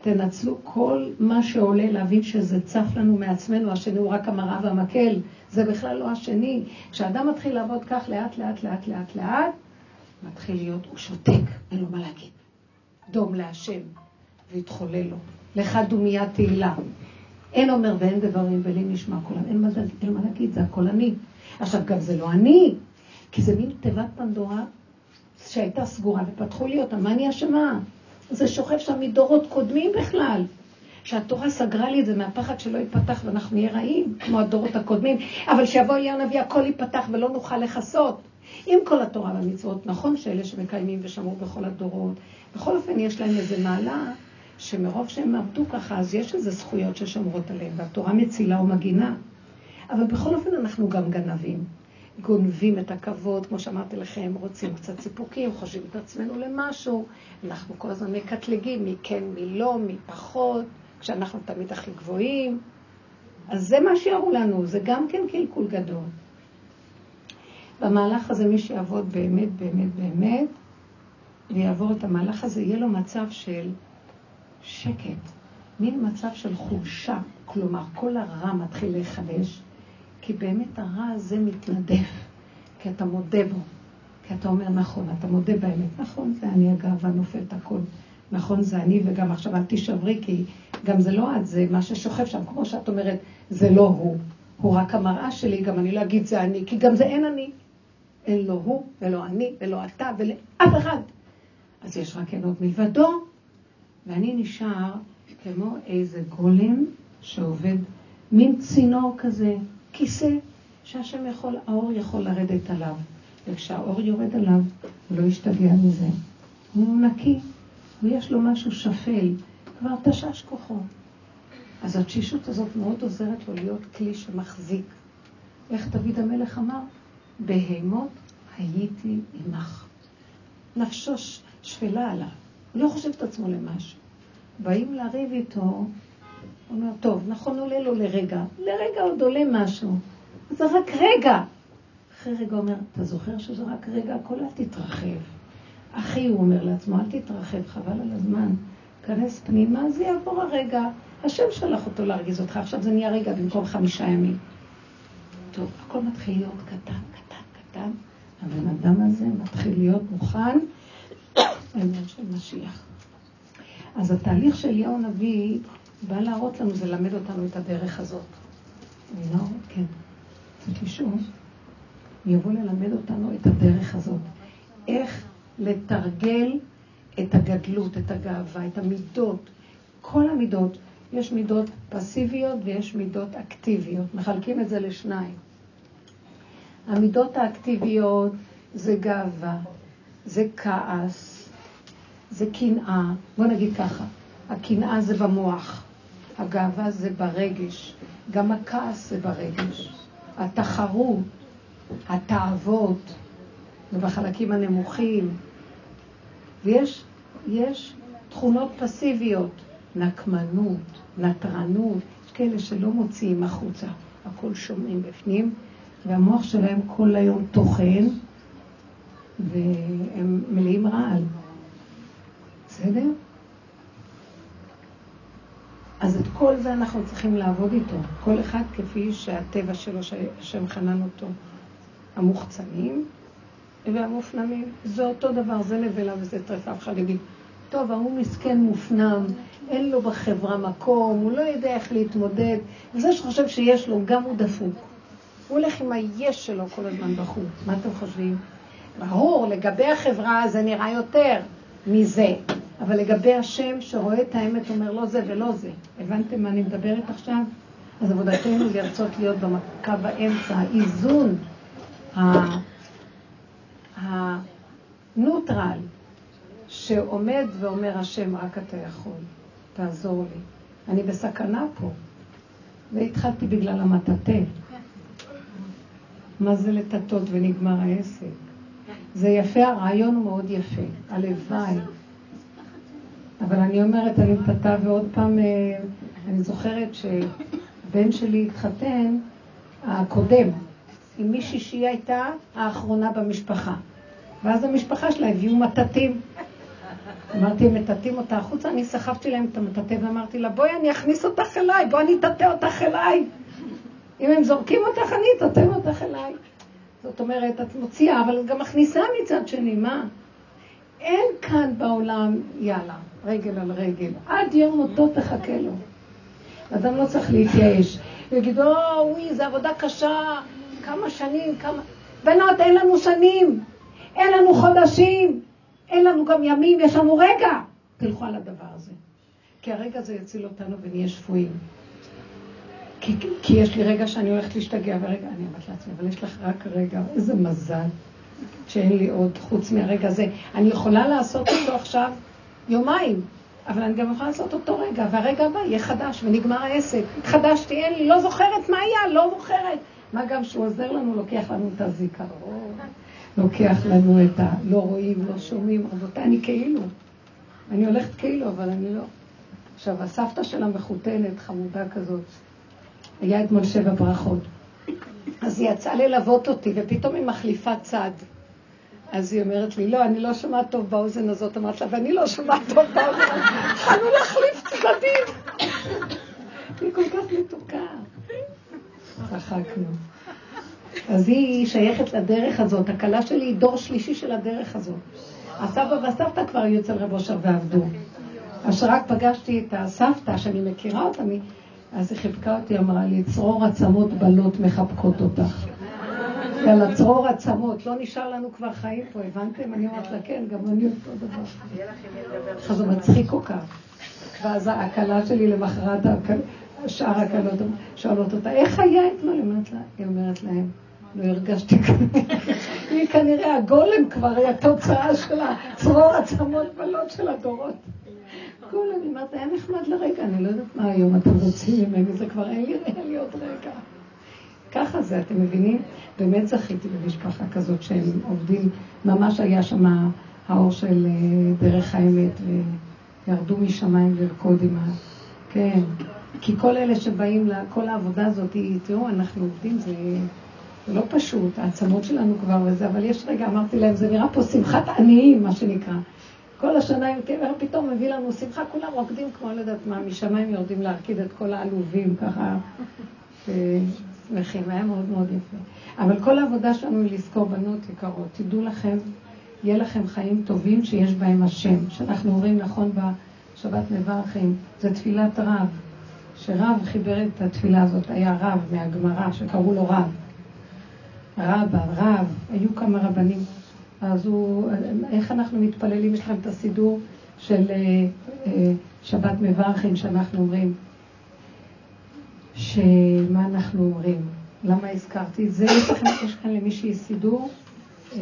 תנצלו כל מה שעולה להבין שזה צף לנו מעצמנו, השני הוא רק המראה והמקל, זה בכלל לא השני. כשאדם מתחיל לעבוד כך לאט, לאט, לאט, לאט, לאט, מתחיל להיות, הוא שותק, אין לו מה להגיד. דום להשם, והתחולל לו. לך דומיית תהילה. אין אומר ואין דברים ולי נשמע כולם. אין מה, אין מה להגיד, זה הכל אני. עכשיו, גם זה לא אני, כי זה מין תיבת פנדורה שהייתה סגורה ופתחו לי אותה. מה אני אשמה? זה שוכב שם מדורות קודמים בכלל. שהתורה סגרה לי את זה מהפחד שלא ייפתח ואנחנו נהיה רעים, כמו הדורות הקודמים, אבל שיבוא אליהו הנביא הכל ייפתח ולא נוכל לכסות. עם כל התורה והמצוות, נכון שאלה שמקיימים ושמעו בכל הדורות, בכל אופן יש להם איזה מעלה שמרוב שהם עבדו ככה, אז יש איזה זכויות ששומרות עליהם, והתורה מצילה ומגינה. אבל בכל אופן אנחנו גם גנבים. גונבים את הכבוד, כמו שאמרתי לכם, רוצים קצת סיפוקים, חושבים את עצמנו למשהו, אנחנו כל הזמן מקטלגים מי כן, מי לא, מי פחות, כשאנחנו תמיד הכי גבוהים. אז זה מה שיראו לנו, זה גם כן קלקול גדול. במהלך הזה מי שיעבוד באמת, באמת, באמת, ויעבור את המהלך הזה, יהיה לו מצב של שקט, מין מצב של חולשה. כלומר, כל הרע מתחיל להיחלש, כי באמת הרע הזה מתנדף, כי אתה מודה בו, כי אתה אומר נכון, אתה מודה באמת, נכון, זה אני הגאווה נופלת הכל, נכון, זה אני, וגם עכשיו אל תישברי, כי גם זה לא את, זה מה ששוכב שם, כמו שאת אומרת, זה לא הוא, הוא רק המראה שלי, גם אני לא אגיד זה אני, כי גם זה אין אני. אין לו הוא, ולא אני, ולא אתה, ולאף אחד. אז יש רק אין מלבדו, ואני נשאר כמו איזה גולם שעובד, מין צינור כזה, כיסא, שהשם יכול, האור יכול לרדת עליו. וכשהאור יורד עליו, הוא לא ישתגע מזה. הוא נקי, ויש לו משהו שפל, כבר תשש כוחו. אז התשישות הזאת מאוד עוזרת לו להיות כלי שמחזיק. איך דוד המלך אמר? בהימות הייתי עמך. נפשו שפלה עליו, הוא לא חושב את עצמו למשהו. באים לריב איתו, הוא אומר, טוב, נכון עולה לו לרגע, לרגע עוד עולה משהו, זה רק רגע. אחרי רגע אומר, אתה זוכר שזה רק רגע, הכל אל תתרחב. אחי, הוא אומר לעצמו, אל תתרחב, חבל על הזמן. כנס פנימה, זה יעבור הרגע. השם שלח אותו להרגיז אותך, עכשיו זה נהיה רגע במקום חמישה ימים. טוב, הכל מתחיל להיות קטן, קטן, קטן. הבן אדם הזה מתחיל להיות מוכן לעניין של משיח. אז התהליך של אליהו הנביא בא להראות לנו, זה ללמד אותנו את הדרך הזאת. לא, כן. צריך לשאול. יבוא ללמד אותנו את הדרך הזאת. איך לתרגל את הגדלות, את הגאווה, את המידות. כל המידות, יש מידות פסיביות ויש מידות אקטיביות. מחלקים את זה לשניים. המידות האקטיביות זה גאווה, זה כעס, זה קנאה. בוא נגיד ככה, הקנאה זה במוח, הגאווה זה ברגש, גם הכעס זה ברגש. התחרות, התאוות, זה בחלקים הנמוכים. ויש יש תכונות פסיביות, נקמנות, נטרנות, יש כאלה שלא מוציאים החוצה, הכל שומעים בפנים, והמוח שלהם כל היום טוחן, והם מלאים רעל. בסדר? אז את כל זה אנחנו צריכים לעבוד איתו. כל אחד כפי שהטבע שלו, שהשם חנן אותו. המוחצנים והמופנמים. זה אותו דבר, זה נבלה וזה טרף. אף אחד יגיד, טוב, ההוא מסכן מופנם, אין לו בחברה מקום, הוא לא יודע איך להתמודד. וזה שחושב שיש לו, גם הוא דפוק. הוא הולך עם היש שלו כל הזמן בחוץ. מה אתם חושבים? ברור, לגבי החברה זה נראה יותר מזה. אבל לגבי השם שרואה את האמת, אומר לא זה ולא זה. הבנתם מה אני מדברת עכשיו? אז עבודתנו לרצות להיות בקו האמצע, האיזון, הנוטרל, שעומד ואומר השם, רק אתה יכול, תעזור לי. אני בסכנה פה. והתחלתי בגלל המטאטא. מה זה לטטות ונגמר העסק? זה יפה, הרעיון הוא מאוד יפה, הלוואי. אבל אני אומרת, אני מטאטא ועוד פעם, אה, אני זוכרת שבן שלי התחתן, הקודם, עם מישהי שהיא הייתה האחרונה במשפחה. ואז המשפחה שלה הביאו מטאטים. אמרתי, הם מטאטים אותה החוצה, אני סחבתי להם את המטאטא ואמרתי לה, בואי אני אכניס אותך אליי, בואי אני אטאטא אותך אליי. אם הם זורקים אותך, אני אטאטא אותך אליי. זאת אומרת, את מוציאה, אבל גם מכניסה מצד שני, מה? אין כאן בעולם, יאללה, רגל על רגל. עד יום מותו תחכה לו. אדם לא צריך להתייאש. ויגיד, או, וואי, זו עבודה קשה, כמה שנים, כמה... בנות, אין לנו שנים, אין לנו חודשים, אין לנו גם ימים, יש לנו רגע. תלכו על הדבר הזה. כי הרגע הזה יציל אותנו ונהיה שפויים. כי, כי יש לי רגע שאני הולכת להשתגע, ורגע, אני אומרת לעצמי, אבל יש לך רק רגע, איזה מזל שאין לי עוד חוץ מהרגע הזה. אני יכולה לעשות אותו עכשיו יומיים, אבל אני גם יכולה לעשות אותו רגע, והרגע הבא יהיה חדש, ונגמר העסק. התחדשתי, אין לי, לא זוכרת מה היה, לא זוכרת. מה גם שהוא עוזר לנו, לוקח לנו את הזיכרון, לוקח לנו את ה... לא רואים, לא שומעים. רבותיי, אני כאילו. אני הולכת כאילו, אבל אני לא. עכשיו, הסבתא שלה מחותנת, חמודה כזאת. היה אתמול שבע ברכות. אז היא יצאה ללוות אותי, ופתאום היא מחליפה צד. אז היא אומרת לי, לא, אני לא שומעת טוב באוזן הזאת. אמרת לה, ואני לא שומעת טוב באוזן הזאת. התחלנו להחליף צדדים. היא כל כך מתוקה. צחקנו. אז היא שייכת לדרך הזאת. הכלה שלי היא דור שלישי של הדרך הזאת. הסבא והסבתא כבר היו אצל רב אושר ועבדו. אז שרק פגשתי את הסבתא, שאני מכירה אותה, אז היא חיבקה אותי, אמרה לי, צרור עצמות בנות מחבקות אותך. יאללה, צרור עצמות, לא נשאר לנו כבר חיים פה, הבנתם? אני אומרת לה, כן, גם אני אותו דבר. אז זה מצחיק כל כך. ואז הכלה שלי למחרת, שאר הכלות שואלות אותה, איך היה אתמול? היא אומרת להם, לא הרגשתי כנראה. היא כנראה הגולם כבר, היא התוצאה של הצרור עצמות בלות של הדורות. גולם אני אומרת, היה נחמד לרגע, אני לא יודעת מה היום אתם רוצים ממני, זה כבר אין לי עוד רגע. ככה זה, אתם מבינים? באמת זכיתי במשפחה כזאת שהם עובדים, ממש היה שם האור של אה, דרך האמת, וירדו משמיים לרקוד עם ה... כן. כי כל אלה שבאים, כל העבודה הזאת, תראו, אנחנו עובדים, זה, זה לא פשוט, העצמות שלנו כבר וזה, אבל יש רגע, אמרתי להם, זה נראה פה שמחת עניים, מה שנקרא. כל השנה עם קבר פתאום מביא לנו שמחה, כולם רוקדים כמו לא יודעת מה, משמיים יורדים להרקיד את כל העלובים ככה, שמחים, היה מאוד מאוד יפה. אבל כל העבודה שלנו היא לזכור בנות יקרות, תדעו לכם, יהיה לכם חיים טובים שיש בהם השם, שאנחנו אומרים נכון בשבת מברכים, זה תפילת רב, שרב חיבר את התפילה הזאת, היה רב מהגמרא, שקראו לו רב. רבא, רב, היו כמה רבנים. אז הוא, איך אנחנו מתפללים, יש לכם את הסידור של אה, אה, שבת מברכים שאנחנו אומרים, שמה אנחנו אומרים? למה הזכרתי את זה? יש, כאן למישהי סידור, אה,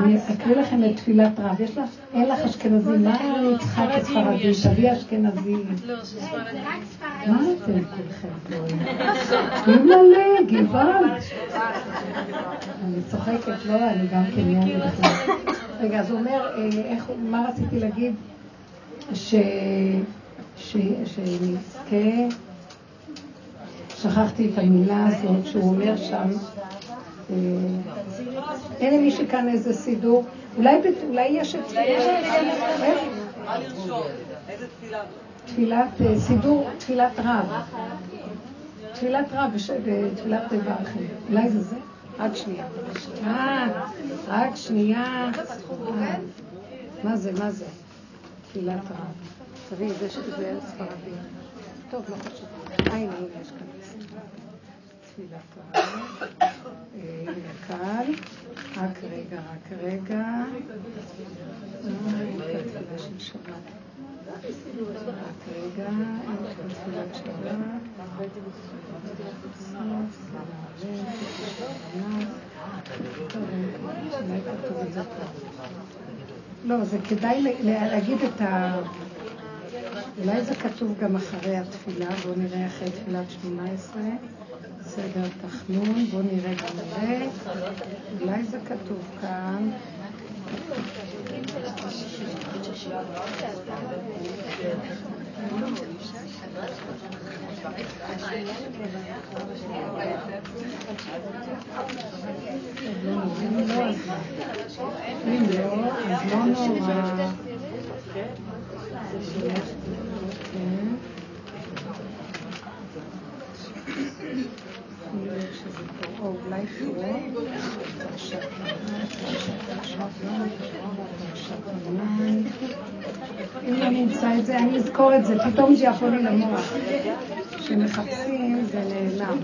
אני אקריא לכם את תפילת רב. יש לך, אין לך אשכנזי, מה אני צריכה את ספרדי? תביא אשכנזי. לא, זה ספרדי. מה אתם כולכם פה? אימא'לה, גבעל. אני צוחקת, לא, אני גם כן בכלל. רגע, אז הוא אומר, אה, מה רציתי להגיד? שנזכה, שכחתי את המילה הזאת שהוא אומר שם, אה, אין למי שכאן איזה סידור, אולי יש את... תפילת אה, סידור, תפילת רב. תפילת רב בתפילת ברכם. אולי זה זה? רק שנייה. אה, רק שנייה. מה זה, מה זה? תפילת רב. תראי, זה ספרדי. טוב, לא חשוב. אה, הנה, יש כאן. תפילת. הנה קל. רק רגע, רק רגע. שבת. רק רגע, תפילת שבת. לא, זה כדאי להגיד את ה... אולי זה כתוב גם אחרי התפילה, בואו נראה אחרי תפילת שמונה עשרה. סדר תחנון, בואו נראה גם נראה. אולי זה כתוב כאן. אם לא, אז לא נורא. או אולי פה, נמצא את זה, אני אזכור את זה, פתאום זה יכול לי למוח. כשמחפשים זה נעלם.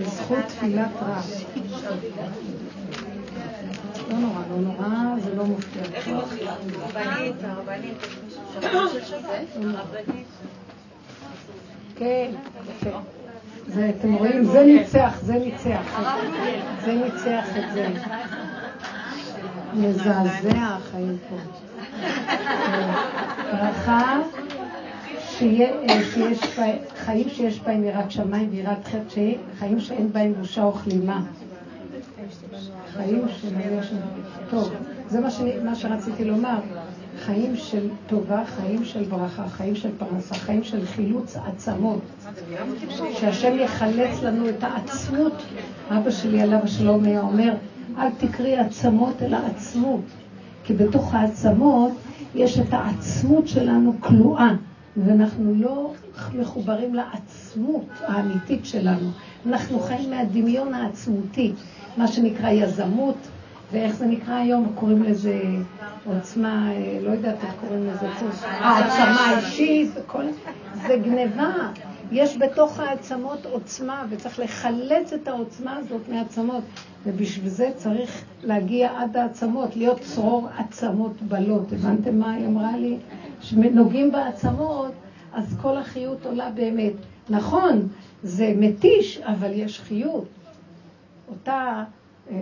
בזכות תפילת רב. לא נורא, לא נורא, זה לא מופיע. הרבנית, הרבנית, כן, יפה. זה, אתם רואים, זה ניצח, זה ניצח. זה ניצח את זה. מזעזע החיים פה. ברכה שיש חיים שיש בהם יראת שמיים ויראת חטא, חיים שאין בהם בושה או כלימה. חיים של... טוב, זה מה שרציתי לומר. חיים של טובה, חיים של ברכה, חיים של פרנסה, חיים של חילוץ עצמות. שהשם יחלץ לנו את העצמות. אבא שלי עליו השלום היה אומר, אל תקרי עצמות אלא עצמות. כי בתוך העצמות יש את העצמות שלנו כלואה, ואנחנו לא מחוברים לעצמות האמיתית שלנו. אנחנו חיים מהדמיון העצמותי. מה שנקרא יזמות, ואיך זה נקרא היום? קוראים לזה עוצמה, אה, לא יודעת איך קוראים לזה, העצמה אישית. זה גניבה. יש בתוך העצמות עוצמה, וצריך לחלץ את העוצמה הזאת מהעצמות, ובשביל זה צריך להגיע עד העצמות, להיות צרור עצמות בלות. הבנתם מה היא אמרה לי? כשנוגעים בעצמות, אז כל החיות עולה באמת. נכון, זה מתיש, אבל יש חיות. אותה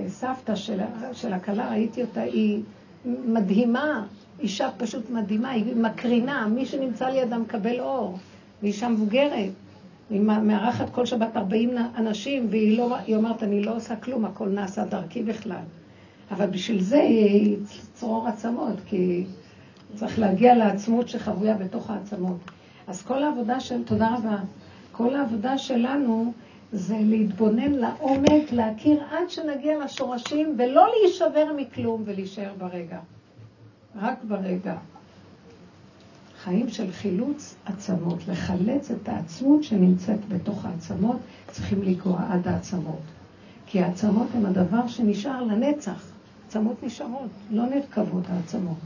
סבתא של, של הכלה, ראיתי אותה, היא מדהימה, אישה פשוט מדהימה, היא מקרינה, מי שנמצא לידה מקבל אור, והיא אישה מבוגרת. היא מארחת כל שבת 40 אנשים, והיא לא, אומרת, אני לא עושה כלום, הכל נעשה דרכי בכלל. אבל בשביל זה היא צרור עצמות, כי צריך להגיע לעצמות שחבויה בתוך העצמות. אז כל העבודה של, תודה רבה, כל העבודה שלנו זה להתבונן לעומק, להכיר עד שנגיע לשורשים, ולא להישבר מכלום ולהישאר ברגע. רק ברגע. חיים של חילוץ עצמות, לחלץ את העצמות שנמצאת בתוך העצמות, צריכים לגרוע עד העצמות. כי העצמות הן הדבר שנשאר לנצח. העצמות נשארות, לא נרכבות העצמות.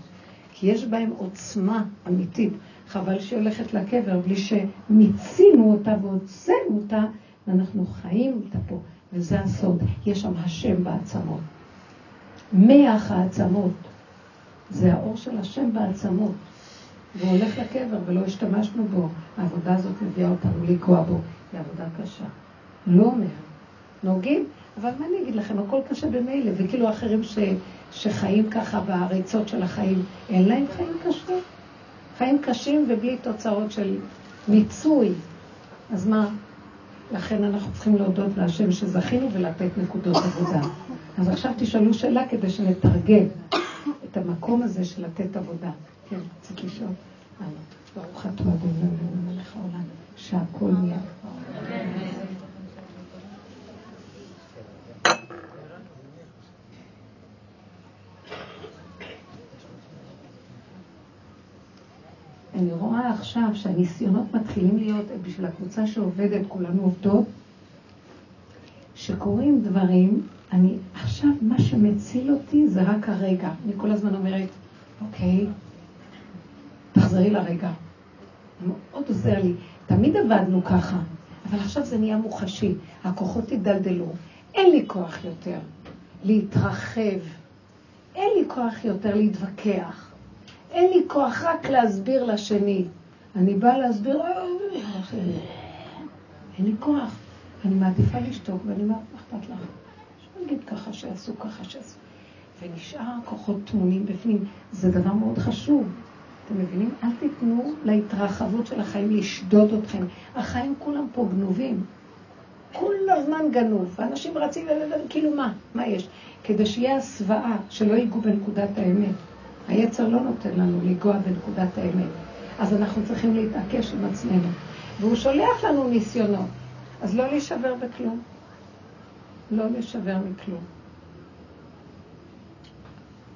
כי יש בהן עוצמה אמיתית. חבל שהיא הולכת לקבר בלי שמיצינו אותה והוצאנו אותה, ואנחנו חיים אותה פה. וזה הסוד, יש שם השם בעצמות. מח העצמות, זה האור של השם בעצמות. והוא הולך לקבר ולא השתמשנו בו. העבודה הזאת מביאה אותנו לגוע בו. היא עבודה קשה. לא אומר. נוגעים, אבל מה אני אגיד לכם, הכל קשה במילא, וכאילו אחרים ש, שחיים ככה בריצות של החיים, אין להם חיים קשים. חיים קשים ובלי תוצאות של מיצוי. אז מה? לכן אנחנו צריכים להודות להשם שזכינו ולתת נקודות עבודה. אז עכשיו תשאלו שאלה כדי שנתרגם את המקום הזה של לתת עבודה. כן, רצית לשאול? ברוך אתה אדוני מלך העולם, שהכל נהיה. אני רואה עכשיו שהניסיונות מתחילים להיות בשביל הקבוצה שעובדת, כולנו עובדות, שקורים דברים, אני עכשיו, מה שמציל אותי זה רק הרגע. אני כל הזמן אומרת, אוקיי, תחזרי לרגע. מאוד עוזר לי. תמיד עבדנו ככה, אבל עכשיו זה נהיה מוחשי. הכוחות התדלדלו. אין לי כוח יותר להתרחב. אין לי כוח יותר להתווכח. אין לי כוח רק להסביר לשני. אני באה להסביר, אה, אין לי כוח. אני מעדיפה לשתוק, ואני אומרת, מה אכפת לך? נגיד ככה שיעשו, ככה שיעשו. ונשאר כוחות טמונים בפנים. זה דבר מאוד חשוב. אתם מבינים? אל תיתנו להתרחבות של החיים לשדוד אתכם. החיים כולם פה גנובים. כל הזמן גנוב. ואנשים רצים, כאילו מה? מה יש? כדי שיהיה הסוואה, שלא ייגעו בנקודת האמת. היצר לא נותן לנו לנגוע בנקודת האמת. אז אנחנו צריכים להתעקש עם עצמנו. והוא שולח לנו ניסיונות. אז לא להישבר בכלום. לא להישבר מכלום.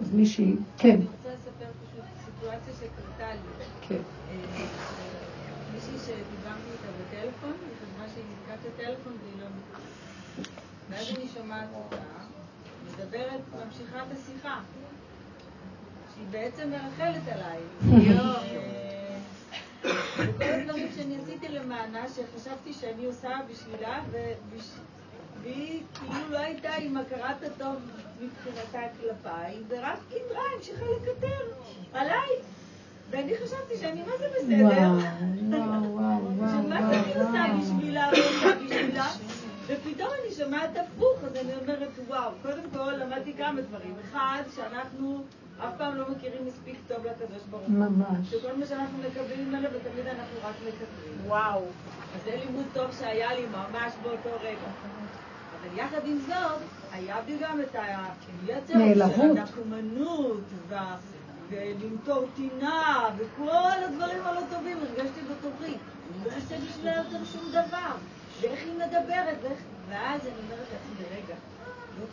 אז מישהי, כן. אני רוצה לספר פשוט סיטואציה שקרתה לי. כן. אה, מישהי שדיברתי איתה בטלפון, היא חשבה שהיא נתקעת את הטלפון והיא לא נתקעת. ואז אני שומעת אותה, מדברת, ממשיכה את השיחה. שהיא בעצם מרחלת עליי. אה, וכל הדברים שאני עשיתי למענה, שחשבתי שאני עושה בשבילה, והיא כאילו לא הייתה עם הכרת הטוב מבחינתה כלפיי, ורק קיטרה, המשיכה לקטר עליי. ואני חשבתי שאני מה זה בסדר. שמה שאני עושה בשבילה ועושה בשבילה, ופתאום אני שומעת הפוך, אז אני אומרת, וואו, קודם כל למדתי כמה דברים. אחד, שאנחנו אף פעם לא מכירים מספיק טוב לקדוש ברוך הוא. ממש. שכל מה שאנחנו מקבלים ממנו, ותמיד אנחנו רק מקבלים. וואו. אז זה לימוד טוב שהיה לי ממש באותו רגע. אבל יחד עם זאת, היה בי גם את היצר של וה- ולמטור טינה, וכל הדברים הלא טובים הרגשתי בתוכי. לא אעשה בשבילה יותר שום דבר. ואיך היא מדברת, ואיך... ואז אני אומרת לעצמי, רגע, לא.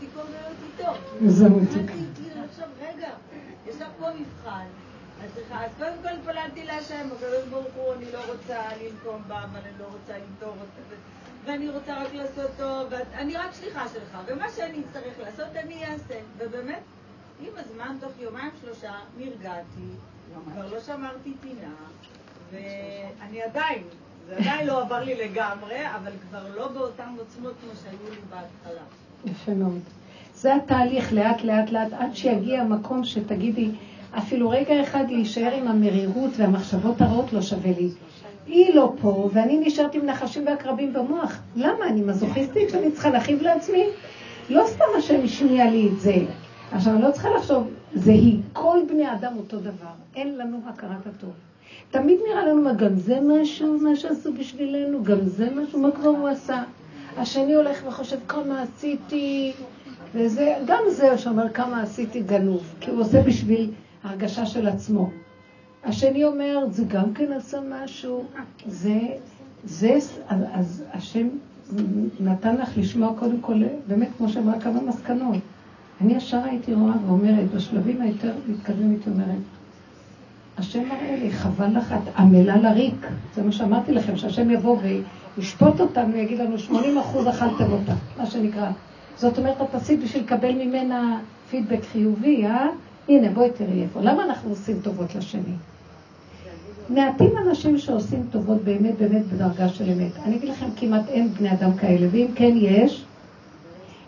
איזה כאילו, מתוקה. אמרתי, כאילו, עכשיו, רגע, יש לך פה מבחן. אז קודם כל התפללתי להשם, הקדוש ברוך הוא, אני לא רוצה לנקום אבל אני לא רוצה למטור אותה. ואני רוצה רק לעשות טוב, ואני רק שליחה שלך, ומה שאני אצטרך לעשות אני אעשה. ובאמת, עם הזמן, תוך יומיים שלושה, נרגעתי, כבר לא שמרתי טינה, ואני עדיין, זה עדיין לא עבר לי לגמרי, אבל כבר לא באותן עוצמות כמו שהיו לי בהתחלה. יפה מאוד. זה התהליך, לאט לאט לאט, עד שיגיע המקום שתגידי, אפילו רגע אחד להישאר עם המרירות והמחשבות הרעות לא שווה לי. היא לא פה, ואני נשארת עם נחשים ועקרבים במוח. למה? אני מזוכיסטית שאני צריכה להכאיב לעצמי? לא סתם השם השמיע לי את זה. עכשיו, אני לא צריכה לחשוב, זה היא. כל בני אדם אותו דבר. אין לנו הכרת הטוב. תמיד נראה לנו מה, גם זה משהו, מה שעשו בשבילנו, גם זה משהו, מה כבר הוא עשה? השני הולך וחושב כמה עשיתי, וזה, גם זה שאומר כמה עשיתי גנוב, כי הוא עושה בשביל הרגשה של עצמו. השני אומר, זה גם כן עשה משהו, זה, זה, אז, אז השם נתן לך לשמוע קודם כל, באמת, כמו שאמרה, כמה מסקנות. אני ישר הייתי רואה ואומרת, בשלבים היותר מתקדמים הייתי אומרת, השם מראה לי, חבל לך, את עמלה לריק. זה מה שאמרתי לכם, שהשם יבוא וישפוט אותנו, ויגיד לנו, 80 אחוז אכלתם אותה, מה שנקרא. זאת אומרת, את עשית בשביל לקבל ממנה פידבק חיובי, אה? הנה, בואי תראי איפה. למה אנחנו עושים טובות לשני? מעטים אנשים שעושים טובות באמת באמת בדרגה של אמת. אני אגיד לכם, כמעט אין בני אדם כאלה, ואם כן יש,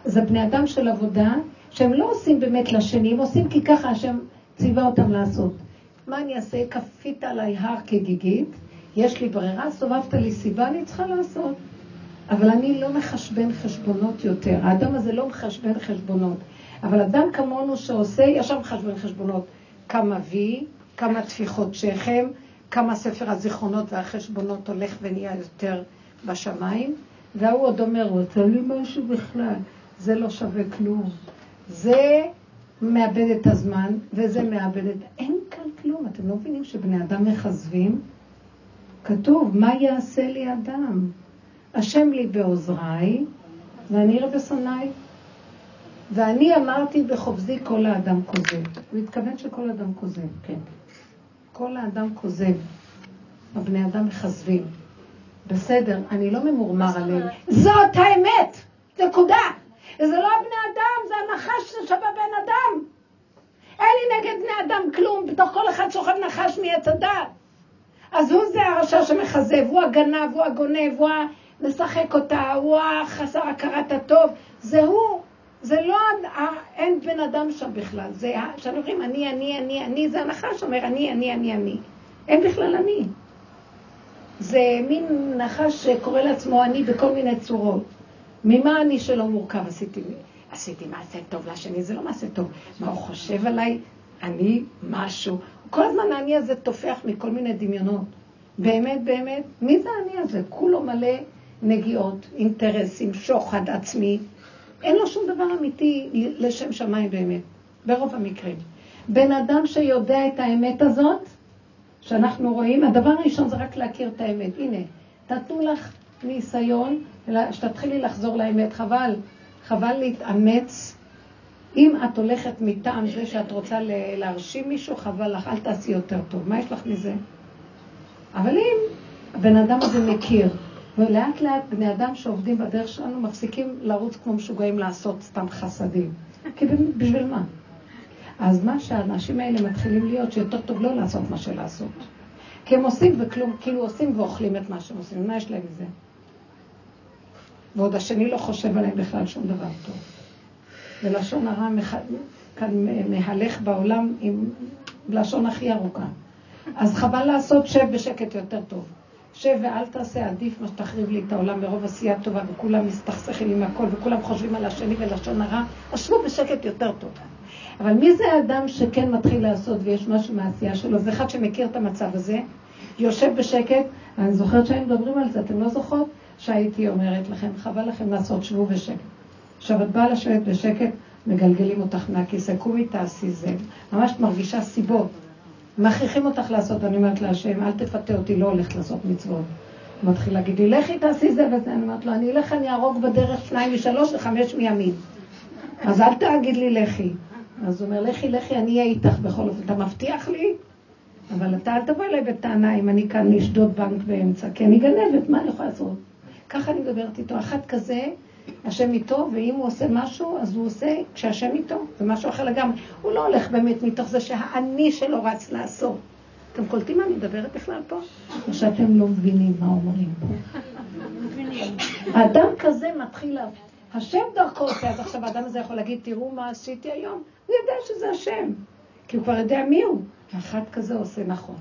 זה בני אדם של עבודה, שהם לא עושים באמת לשני, הם עושים כי ככה השם ציווה אותם לעשות. מה אני אעשה? כפית עליי הר כגיגית, יש לי ברירה, סובבת לי סיבה, אני צריכה לעשות. אבל אני לא מחשבן חשבונות יותר. האדם הזה לא מחשבן חשבונות. אבל אדם כמונו שעושה, ישר מחשבן חשבונות. כמה וי, כמה טפיחות שכם, כמה ספר הזיכרונות והחשבונות הולך ונהיה יותר בשמיים, והוא עוד אומר, רוצה לי משהו בכלל, זה לא שווה כלום. זה מאבד את הזמן, וזה מאבד את... אין כאן כלום. אתם לא מבינים שבני אדם מכזבים? כתוב, מה יעשה לי אדם? השם לי בעוזריי, ואני אראה בשונאי. ואני אמרתי בחובזי כל האדם כוזב. הוא התכוון שכל אדם כוזב, כן. כל האדם כוזב. הבני אדם מכזבים. בסדר, אני לא ממורמר עליהם. זאת האמת! נקודה. זה לא הבני אדם, זה הנחש ששווה בן אדם. אין לי נגד בני אדם כלום, בתוך כל אחד שוכב נחש מעץ הדת. אז הוא זה הרשע שמכזב, הוא הגנב, הוא הגונב, הוא המשחק אותה, הוא החסר הכרת הטוב. זה הוא, זה לא, אין בן אדם שם בכלל. זה, כשאנחנו אומרים אני, אני, אני, אני, זה הנחש שאומר אני, אני, אני, אני. אין בכלל אני. זה מין נחש שקורא לעצמו אני בכל מיני צורות. ממה אני שלא מורכב עשיתי? עשיתי מעשה טוב לשני, זה לא מעשה טוב. מה הוא חושב עליי? אני משהו. כל הזמן האני הזה תופח מכל מיני דמיונות. באמת, באמת, מי זה האני הזה? כולו מלא נגיעות, אינטרסים, שוחד עצמי. אין לו שום דבר אמיתי לשם שמיים באמת, ברוב המקרים. בן אדם שיודע את האמת הזאת, שאנחנו רואים, הדבר הראשון זה רק להכיר את האמת. הנה, תתנו לך ניסיון, שתתחילי לחזור לאמת. חבל, חבל להתאמץ. אם את הולכת מטעם זה שאת רוצה להרשים מישהו, חבל לך, אל תעשי יותר טוב. מה יש לך מזה? אבל אם הבן אדם הזה מכיר, ולאט לאט בני אדם שעובדים בדרך שלנו מפסיקים לרוץ כמו משוגעים לעשות סתם חסדים. כי בשביל מה? אז מה שהאנשים האלה מתחילים להיות, שיותר טוב לא לעשות מה שלעשות. כי הם עושים וכלום, כאילו עושים ואוכלים את מה שהם עושים. מה יש להם מזה? ועוד השני לא חושב עליהם בכלל שום דבר טוב. ולשון הרע מח... כאן מהלך בעולם עם לשון הכי ארוכה. אז חבל לעשות שב בשקט יותר טוב. שב ואל תעשה, עדיף מה שתחריב לי את העולם מרוב עשייה טובה וכולם מסתכסכים עם הכל וכולם חושבים על השני ולשון הרע, אז בשקט יותר טוב. אבל מי זה האדם שכן מתחיל לעשות ויש משהו מהעשייה שלו? זה אחד שמכיר את המצב הזה, יושב בשקט, אני זוכרת שהיינו מדברים על זה, אתם לא זוכרות? שהייתי אומרת לכם, חבל לכם לעשות, שבו בשקט. עכשיו, את באה לשבת בשקט, מגלגלים אותך מהכיסא, קומי תעשי זה. ממש מרגישה סיבות. מכריחים אותך לעשות, אני אומרת להשם, אל תפתה אותי, לא הולכת לעשות מצוות. הוא מתחיל להגיד לי, לכי תעשי זה וזה. אני אומרת לו, אני אלך, אני אהרוג בדרך שניים משלוש וחמש מימין. אז אל תגיד לי לכי. אז הוא אומר, לכי, לכי, אני אהיה איתך בכל אופן. אתה מבטיח לי? אבל אתה אל תבוא אליי בטענה אם אני כאן לשדוד בנק באמצע, כי אני גנבת, מה אני יכולה לעשות? ככה אני מדברת איתו. אחד כזה, השם איתו, ואם הוא עושה משהו, אז הוא עושה כשהשם איתו, זה משהו אחר לגמרי. הוא לא הולך באמת מתוך זה שהאני שלו רץ לעשות. אתם קולטים מה אני מדברת בכלל פה? או שאתם לא מבינים מה אומרים פה? האדם כזה מתחיל לה... השם דרכו עושה, אז עכשיו האדם הזה יכול להגיד, תראו מה עשיתי היום. הוא יודע שזה השם, כי הוא כבר יודע מי הוא. אחד כזה עושה נכון.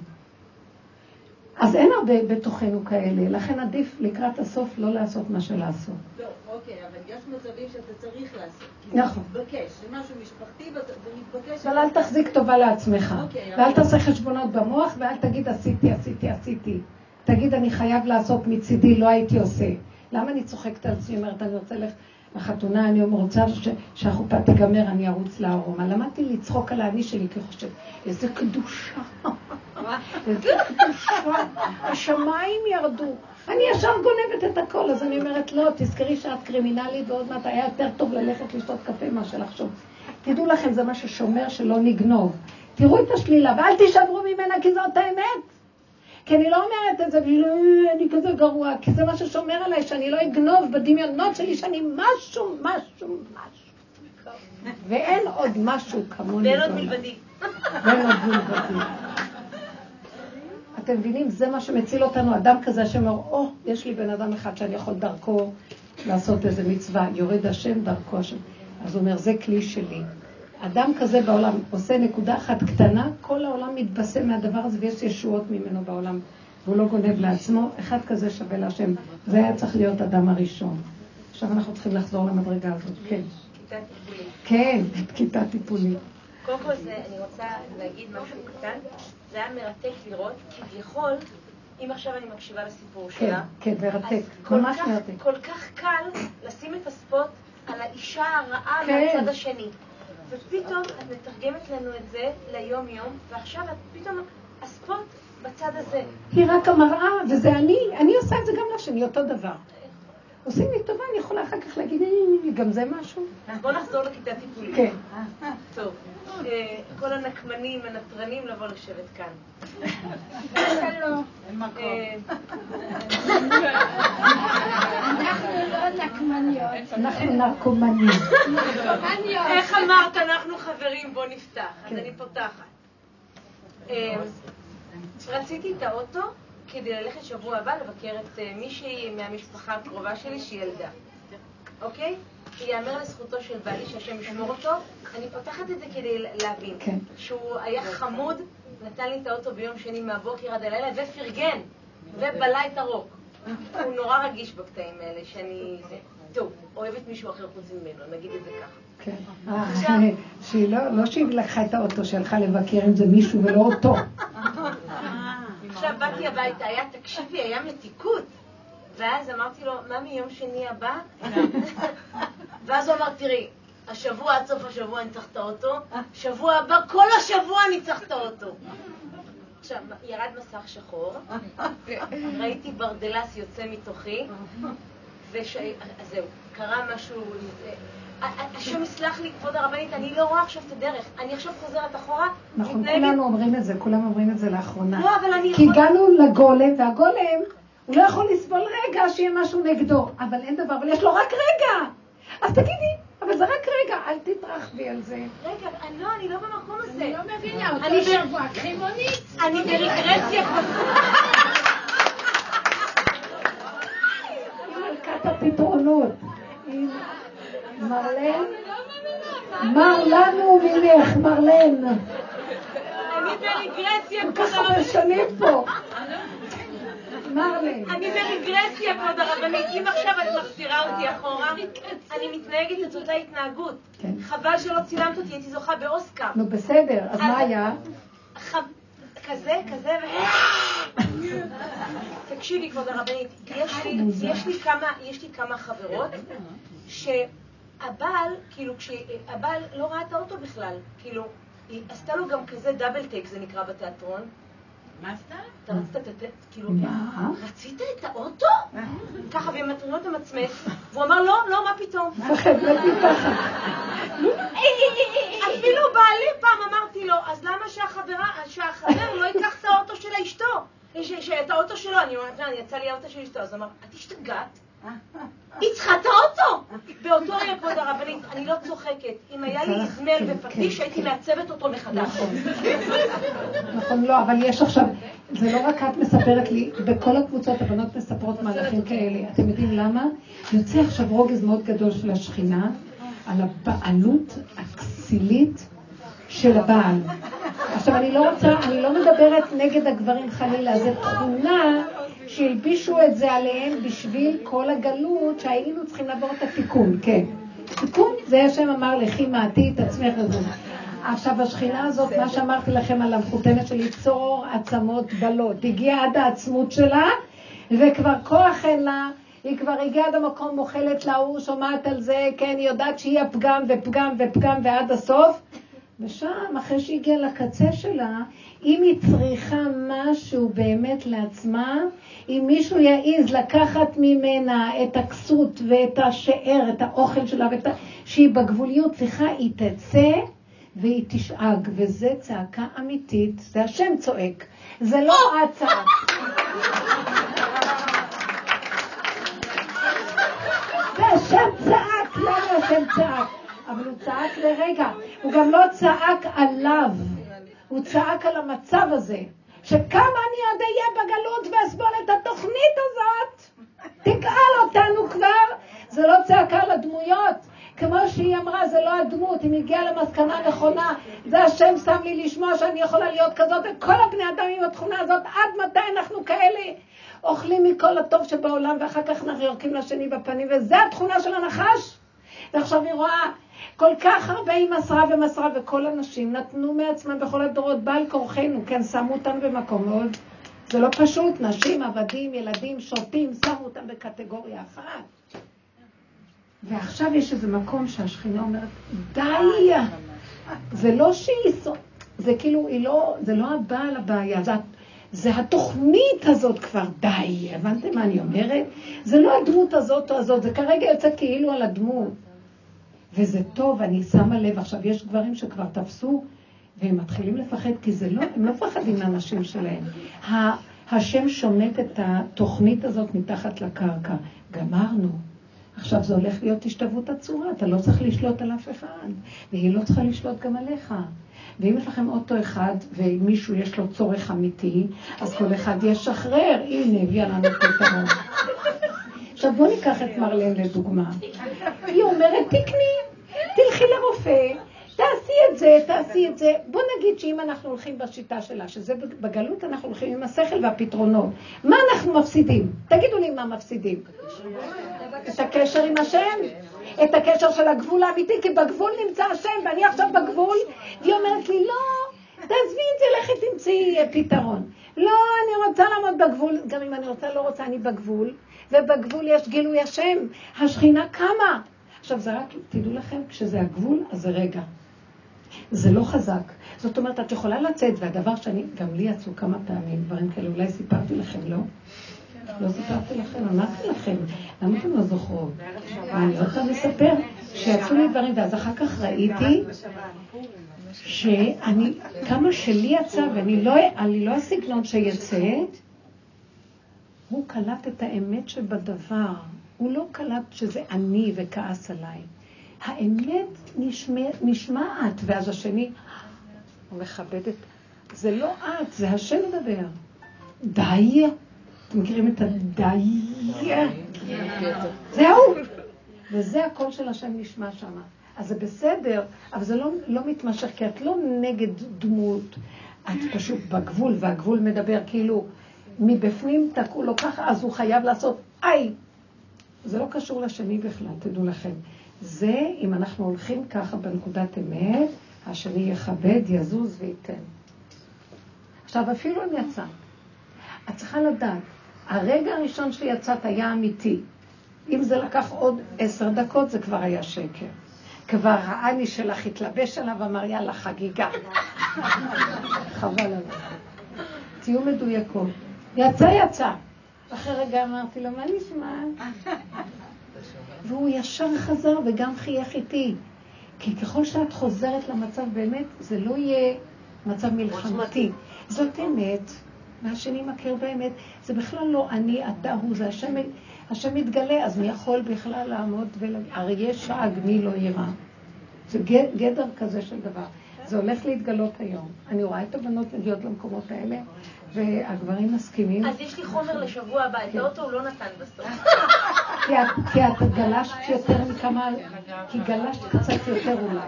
אז אין הרבה בתוכנו כאלה, לכן עדיף לקראת הסוף לא לעשות מה שלעשות. לא, אוקיי, אבל יש מצבים שאתה צריך לעשות. נכון. זה מתבקש, זה משהו משפחתי זה מתבקש. אבל אל תחזיק טובה לעצמך, אוקיי, ואל תעשה חשבונות במוח, ואל תגיד עשיתי, עשיתי, עשיתי. תגיד אני חייב לעשות מצידי, לא הייתי עושה. למה אני צוחקת על עצמי, אומרת אני רוצה ללכת לחתונה, אני רוצה ש- שהחופה תיגמר, אני ארוץ לארומה. למדתי לצחוק על האני שלי, כי חושב, איזה קדושה, השמיים ירדו. אני ישר גונבת את הכל, אז אני אומרת, לא, תזכרי שאת קרימינלית ועוד מעט היה יותר טוב ללכת לשתות קפה מאשר לחשוב. תדעו לכם, זה מה ששומר שלא נגנוב. תראו את השלילה, ואל תישברו ממנה, כי זאת האמת. כי אני לא אומרת את זה, בשביל, "אה, אני כזה גרוע, כי זה מה ששומר עליי, שאני לא אגנוב בדמיונות שלי, שאני משהו, משהו, משהו. ואין עוד משהו כמוני. ואין עוד. מלבדי. ואין עוד מלבדי. אתם מבינים? זה מה שמציל אותנו, אדם כזה שאומר, או, יש לי בן אדם אחד שאני יכול דרכו לעשות איזה מצווה, יורד השם דרכו השם. אז הוא אומר, זה כלי שלי. אדם כזה בעולם עושה נקודה אחת קטנה, כל העולם מתבשם מהדבר הזה ויש ישועות ממנו בעולם, והוא לא גונב לעצמו, אחד כזה שווה להשם. זה היה צריך להיות אדם הראשון. עכשיו אנחנו צריכים לחזור למדרגה הזאת, כן. כיתה טיפולית. כן, כיתה טיפולית. קודם כל זה, אני רוצה להגיד משהו קטן. זה היה מרתק לראות, כביכול, אם עכשיו אני מקשיבה לסיפור כן, שלה, כן, מרתק, ממש כך- מרתק. כל כך קל לשים את הספוט על האישה הרעה כן. מהצד השני. ופתאום את מתרגמת לנו את זה ליום-יום, ועכשיו את פתאום, הספוט בצד הזה. היא רק המראה, וזה אני, אני עושה את זה גם לשני, אותו דבר. עושים לי טובה, אני יכולה אחר כך להגיד, "אה, גם זה משהו? אז בואו נחזור לכיתה טיפולית. כן. טוב, אה, כל הנקמנים, הנטרנים, לבוא לשבת כאן. אין מקום. אה, אנחנו נרקומנים. איך אמרת, אנחנו חברים, בוא נפתח. אז אני פותחת. אה, רציתי את האוטו כדי ללכת שבוע הבא לבקר את אה, מישהי מהמשפחה הקרובה שלי שהיא ילדה. אוקיי? ייאמר לזכותו של בעלי שהשם ישמור אותו, אני פותחת את זה כדי להבין. כן. שהוא היה חמוד, נתן לי את האוטו ביום שני מהבוקר עד הלילה, ופרגן, ובלע את הרוק. הוא נורא רגיש בקטעים האלה, שאני... זה. טוב, אוהבת מישהו אחר חוץ ממנו, נגיד את זה ככה. כן. אה, שהיא לא, לא שהיא לקחה את האוטו שהלכה לבקר אם זה מישהו ולא אותו. עכשיו באתי הביתה, היה, תקשיבי, היה מתיקות. ואז אמרתי לו, מה מיום שני הבא? ואז הוא אמר, תראי, השבוע עד סוף השבוע אני צריך את האוטו, שבוע הבא, כל השבוע אני צריך את האוטו. עכשיו, ירד מסך שחור, ראיתי ברדלס יוצא מתוכי, וש... אז זהו, קרה משהו... השם יסלח לי, כבוד הרבנית, אני לא רואה עכשיו את הדרך. אני עכשיו חוזרת אחורה, נכון, כולנו אומרים את זה, כולם אומרים את זה לאחרונה. לא, אבל אני כי הגענו לגולם, והגולם, הוא לא יכול לסבול רגע שיהיה משהו נגדו. אבל אין דבר, אבל יש לו רק רגע. אז תגידי, אבל זה רק רגע, אל תתרחבי על זה. רגע, לא, אני לא במקום הזה. אני לא מבינה, אני אותו שבוע, קחי מונית. אני ברגרסיה היא מלכת הפתרונות. מרלן, מר לנו ממך, מרלן. אני ברגרסיה, כל כך הרבה. שנים פה. מרלן. אני ברגרסיה, כבוד הרבנית. אם עכשיו את מחזירה אותי אחורה, אני מתנהגת את אותה התנהגות. כן. חבל שלא צילמת אותי, הייתי זוכה באוסקר. נו בסדר, אז מה היה? כזה, כזה, ו... תקשיבי, כבוד הרבנית, יש לי, יש לי כמה, יש לי שהבעל, כאילו, כשהבעל לא ראה את האוטו בכלל, כאילו, היא עשתה לו גם כזה דאבל טייק, זה נקרא בתיאטרון. מה עשתה? אתה רצית את ה... כאילו, מה? רצית את האוטו? ככה, לו את המצמץ, והוא אמר, לא, לא, מה פתאום? אפילו בעלי פעם אמרתי לו, אז למה שהחברה, שהחבר לא ייקח את האוטו של אשתו? ש- ש- את האוטו שלו, אני אומרת, אני יצא לי האוטו של אשתו, אז הוא אמר, את השתגעת? היא צריכה את האוטו! באותו רגע, כבוד הרבנית, אני לא צוחקת. אם היה לי איזמל ופטיש, כן, הייתי כן. מעצבת אותו מחדש. נכון, לא, אבל יש עכשיו, זה לא רק את מספרת לי, בכל הקבוצות הבנות מספרות מהלכים כאלה. אתם יודעים למה? יוצא עכשיו רוגז מאוד גדול של השכינה על הבעלות הכסילית של הבעל. עכשיו, אני לא רוצה, אני לא מדברת נגד הגברים חלילה, זו תכונה שהלבישו את זה עליהם בשביל כל הגלות שהיינו צריכים לעבור את התיקון, כן. תיקון זה השם אמר לכי מעטי את עצמך וזו. עכשיו השכינה הזאת, מה שאמרתי לכם על המחותנת של ליצור עצמות בלות, הגיעה עד העצמות שלה, וכבר כוח אין לה, היא כבר הגיעה עד המקום, מוכלת להוא, שומעת על זה, כן, היא יודעת שהיא הפגם ופגם ופגם ועד הסוף, ושם, אחרי שהיא הגיעה לקצה שלה, אם היא צריכה משהו באמת לעצמה, אם מישהו יעז לקחת ממנה את הכסות ואת השאר, את האוכל שלה, ואת. שהיא בגבוליות, סליחה, היא תצא והיא תשאג, וזה צעקה אמיתית, זה השם צועק, זה לא את צעק. זה השם צעק, למה השם צעק? אבל הוא צעק לרגע, הוא גם לא צעק עליו, הוא צעק על המצב הזה, שכמה אני עוד אהיה בגלות ואסבול את התוכנית הזאת, תגאל אותנו כבר, זה לא צעקה על הדמויות, כמו שהיא אמרה, זה לא הדמות, אם הגיעה למסקנה נכונה, זה השם שם לי לשמוע שאני יכולה להיות כזאת, וכל הבני אדם עם התכונה הזאת, עד מתי אנחנו כאלה? אוכלים מכל הטוב שבעולם, ואחר כך אנחנו יורקים לשני בפנים, וזה התכונה של הנחש. ועכשיו היא רואה כל כך הרבה היא מסרה ומסרה, וכל הנשים נתנו מעצמם בכל הדורות, בעל כורחנו, כן, שמו אותם במקום מאוד. זה לא פשוט, נשים, עבדים, ילדים, שוטים, שמו אותם בקטגוריה אחת. ועכשיו יש איזה מקום שהשכינה אומרת, די! זה לא שהיא... זה כאילו, היא לא, זה לא הבעל הבעיה, זה, זה התוכנית הזאת כבר, די, הבנתם מה אני אומרת? זה לא הדמות הזאת או הזאת, זה כרגע יוצא כאילו על הדמות. וזה טוב, אני שמה לב, עכשיו יש גברים שכבר תפסו והם מתחילים לפחד, כי זה לא, הם לא מפחדים מהנשים שלהם. השם שומט את התוכנית הזאת מתחת לקרקע. גמרנו. עכשיו זה הולך להיות השתוות הצורה, אתה לא צריך לשלוט על אף אחד, והיא לא צריכה לשלוט גם עליך. ואם יש לכם אוטו אחד ומישהו יש לו צורך אמיתי, אז כל אחד ישחרר. הנה, הביאה לנו פתרון. עכשיו בואו ניקח את מרלן לדוגמה. היא אומרת, תקני, תלכי לרופא, תעשי את זה, תעשי את זה. בוא נגיד שאם אנחנו הולכים בשיטה שלה, שזה בגלות אנחנו הולכים עם השכל והפתרונות, מה אנחנו מפסידים? תגידו לי מה מפסידים. את הקשר עם השם, את הקשר של הגבול האמיתי, כי בגבול נמצא השם, ואני עכשיו בגבול, והיא אומרת לי, לא, תעזבי את זה, לכי תמצאי פתרון. לא, אני רוצה לעמוד בגבול, גם אם אני רוצה, לא רוצה, אני בגבול, ובגבול יש גילוי השם, השכינה קמה. עכשיו, זה רק, תדעו לכם, כשזה הגבול, אז זה רגע. זה לא חזק. זאת אומרת, את יכולה לצאת, והדבר שאני, גם לי יצאו כמה פעמים דברים כאלה, אולי סיפרתי לכם, לא? לא סיפרתי לכם, אמרתי לכם, למה אתם לא זוכרות? אני לא רוצה לספר שיצאו לי דברים, ואז אחר כך ראיתי שאני, כמה שלי יצא, ואני לא, לא הסגנון שיצא, הוא קלט את האמת שבדבר. הוא לא קלט שזה אני וכעס עליי. האמת נשמע, נשמעת, ואז השני, הוא מכבד את... זה לא את, זה השם מדבר. די. אתם מכירים את הדי? זהו. וזה הקול של השם נשמע שם. אז זה בסדר, אבל זה לא, לא מתמשך, כי את לא נגד דמות, את פשוט בגבול, והגבול מדבר כאילו מבפנים תקעו לו ככה, אז הוא חייב לעשות איי. זה לא קשור לשני בכלל, תדעו לכם. זה, אם אנחנו הולכים ככה בנקודת אמת, השני יכבד, יזוז וייתן. עכשיו, אפילו אם יצא, את צריכה לדעת, הרגע הראשון שיצאת היה אמיתי. אם זה לקח עוד עשר דקות, זה כבר היה שקר. כבר האני שלך התלבש עליו ואמר, יאללה, חגיגה. חבל עליו. תהיו מדויקות. יצא, יצא. אחרי רגע אמרתי לו, מה נשמע? והוא ישר חזר וגם חייך איתי. כי ככל שאת חוזרת למצב באמת, זה לא יהיה מצב מלחמתי. זאת אמת, והשני מכיר באמת. זה בכלל לא אני, אתה, הוא, זה השם, השם מתגלה, אז מי יכול בכלל לעמוד ולהגיד, יש שאג, מי לא יירא. זה גדר כזה של דבר. זה הולך להתגלות היום. אני רואה את הבנות מגיעות למקומות האלה, והגברים מסכימים. אז יש לי חומר לשבוע הבא, את האוטו הוא לא נתן בסוף. כי את גלשת יותר מכמה, כי גלשת קצת יותר אולי.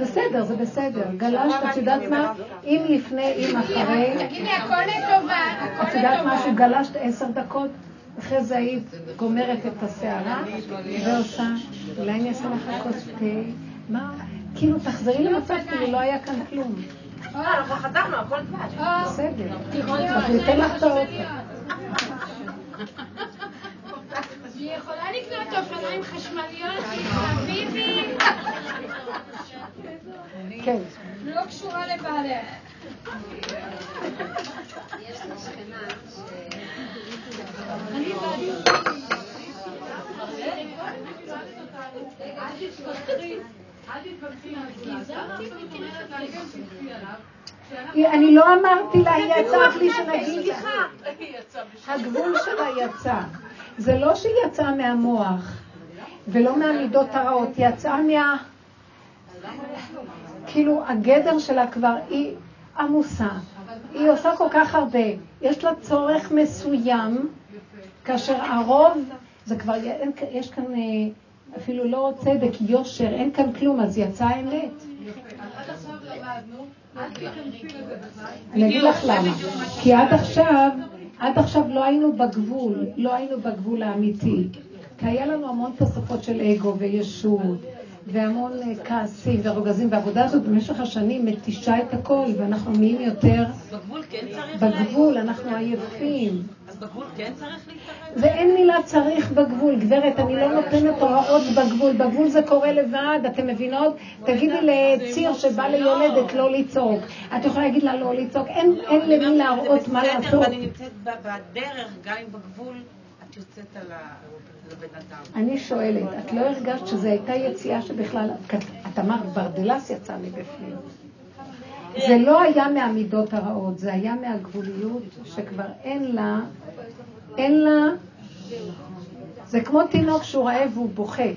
בסדר, זה בסדר. גלשת, את יודעת מה? אם לפני, אם אחרי... תגידי, הכל לטובה, הכל את יודעת לטובה. משהו? גלשת עשר דקות, אחרי זה היית גומרת את הסערה ועושה, אולי אני אעשה לך כוס תה. מה? כאילו, תחזרי למצב כאילו לא היה כאן כלום. לא, אנחנו חתכנו, הכל דבש. בסדר. אז ניתן לך את האוטו. היא יכולה לקנות אופניים חשמליות, חביבי, כן. לא קשורה לבעלך. אני לא אמרתי לה, יצאה בלי שנגיד לה. הגבול שלה יצא. זה לא שהיא יצאה מהמוח ולא מהמידות הרעות, היא יצאה מה... כאילו הגדר שלה כבר, היא עמוסה. היא עושה כל כך הרבה. יש לה צורך מסוים, כאשר הרוב, זה כבר, יש כאן אה, אפילו לא צדק, יושר, אין כאן כלום, אז יצאה האמת. אני אגיד לך למה. כי עד עכשיו, עד עכשיו לא היינו בגבול, לא היינו בגבול האמיתי. כי היה לנו המון תוספות של אגו וישות, והמון אה, כעסים ורוגזים, והעבודה הזאת במשך השנים מתישה את הכל, ואנחנו נהיים יותר בגבול כן צריך בגבול, אנחנו עייפים. אז בגבול כן צריך להתערב? ואין מילה צריך בגבול, גברת, אני לא נותנת הוראות בגבול, בגבול זה קורה לבד, אתם מבינות? תגידי לציר שבא ליולדת לא לצעוק. את יכולה להגיד לה לא לצעוק, אין אין למי להראות מה בסדר, לעשות. ואני נמצאת בדרך, גם אם בגבול, את יוצאת על ה-. אני שואלת, את לא הרגשת שזו הייתה יציאה שבכלל, את אמרת, ברדלס יצא מבפנים. זה לא היה מהמידות הרעות, זה היה מהגבוליות שכבר אין לה, אין לה, זה כמו תינוק שהוא רעב והוא בוכה,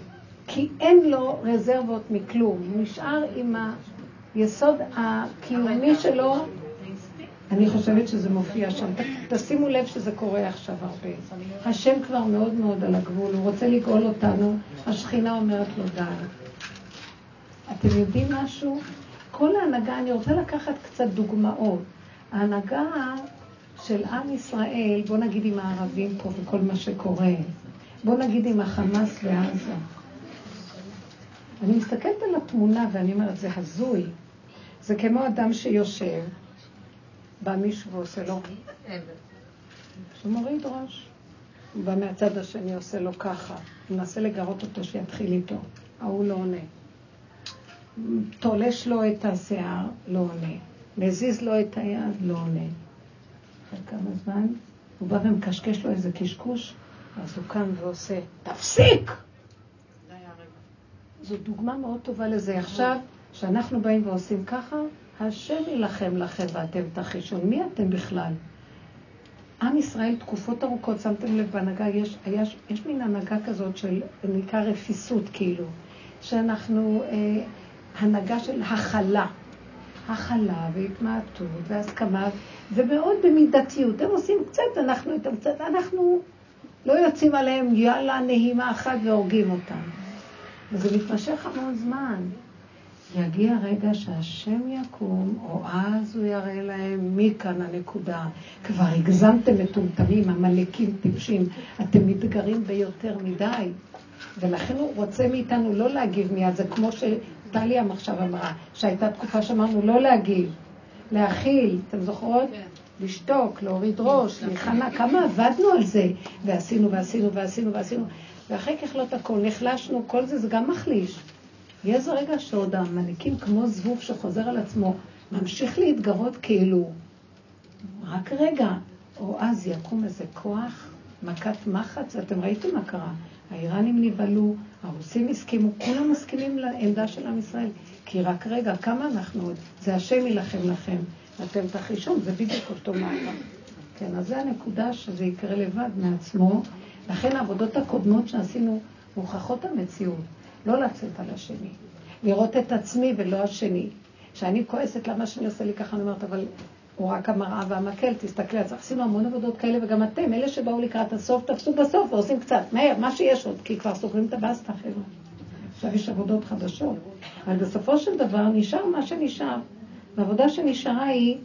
כי אין לו רזרבות מכלום, הוא נשאר עם היסוד הקיומי שלו, אני חושבת שזה מופיע שם. תשימו לב שזה קורה עכשיו הרבה. השם כבר מאוד מאוד על הגבול, הוא רוצה לגאול אותנו, השכינה אומרת לו די. אתם יודעים משהו? כל ההנהגה, אני רוצה לקחת קצת דוגמאות. ההנהגה של עם ישראל, בוא נגיד עם הערבים פה וכל מה שקורה, בוא נגיד עם החמאס בעזה. אני מסתכלת על התמונה ואני אומרת, זה הזוי. זה כמו אדם שיושב, בא מישהו ועושה לו, שמוריד ראש. הוא בא מהצד השני, עושה לו ככה. הוא מנסה לגרות אותו שיתחיל איתו. ההוא לא עונה. תולש לו את השיער, לא עונה. מזיז לו את היד, לא עונה. אחרי כמה זמן, הוא בא ומקשקש לו איזה קשקוש, אז הוא קם ועושה, תפסיק! זו דוגמה מאוד טובה לזה. עכשיו, כשאנחנו באים ועושים ככה, השם יילחם לכם ואתם תחישון. מי אתם בכלל? עם ישראל תקופות ארוכות, שמתם לב בהנהגה, יש, היה, יש מין הנהגה כזאת של נקרא רפיסות כאילו, שאנחנו אה, הנהגה של הכלה, הכלה והתמעטות והסכמה, ומאוד במידתיות. הם עושים קצת, אנחנו איתם קצת, אנחנו לא יוצאים עליהם יאללה נהימה אחת והורגים אותם. וזה מתמשך המון זמן. יגיע רגע שהשם יקום, או אז הוא יראה להם מי כאן הנקודה. כבר הגזמתם מטומטמים, עמלקים טיפשים, אתם מתגרים ביותר מדי. ולכן הוא רוצה מאיתנו לא להגיב מיד, זה כמו שטליה עכשיו אמרה, שהייתה תקופה שאמרנו לא להגיב, להכיל, אתם זוכרות? לשתוק, להוריד ראש, להיכנע, כמה עבדנו על זה, ועשינו ועשינו ועשינו ועשינו, ואחרי ככלות הכל נחלשנו, כל זה זה גם מחליש. יהיה איזה רגע שעוד המנהיגים כמו זבוב שחוזר על עצמו, ממשיך להתגרות כאילו, רק רגע, או אז יקום איזה כוח, מכת מחץ, ואתם ראיתם מה קרה. האיראנים נבהלו, הרוסים הסכימו, כולם מסכימים לעמדה של עם ישראל. כי רק רגע, כמה אנחנו עוד? זה השם יילחם לכם, ואתם תחישון, זה בדיוק אותו מאבק. כן, אז זה הנקודה שזה יקרה לבד מעצמו. לכן העבודות הקודמות שעשינו מוכחות המציאות. לא לצאת על השני. לראות את עצמי ולא השני. כשאני כועסת למה שאני עושה לי ככה, אני אומרת, אבל הוא רק המראה והמקל, תסתכלי על זה. עשינו המון עבודות כאלה, וגם אתם, אלה שבאו לקראת הסוף, תפסו בסוף ועושים קצת, מהר, מה שיש עוד, כי כבר סוגרים את הבסטה, חבר'ה. עכשיו יש עבודות חדשות. אבל בסופו של דבר נשאר מה שנשאר. והעבודה שנשארה היא,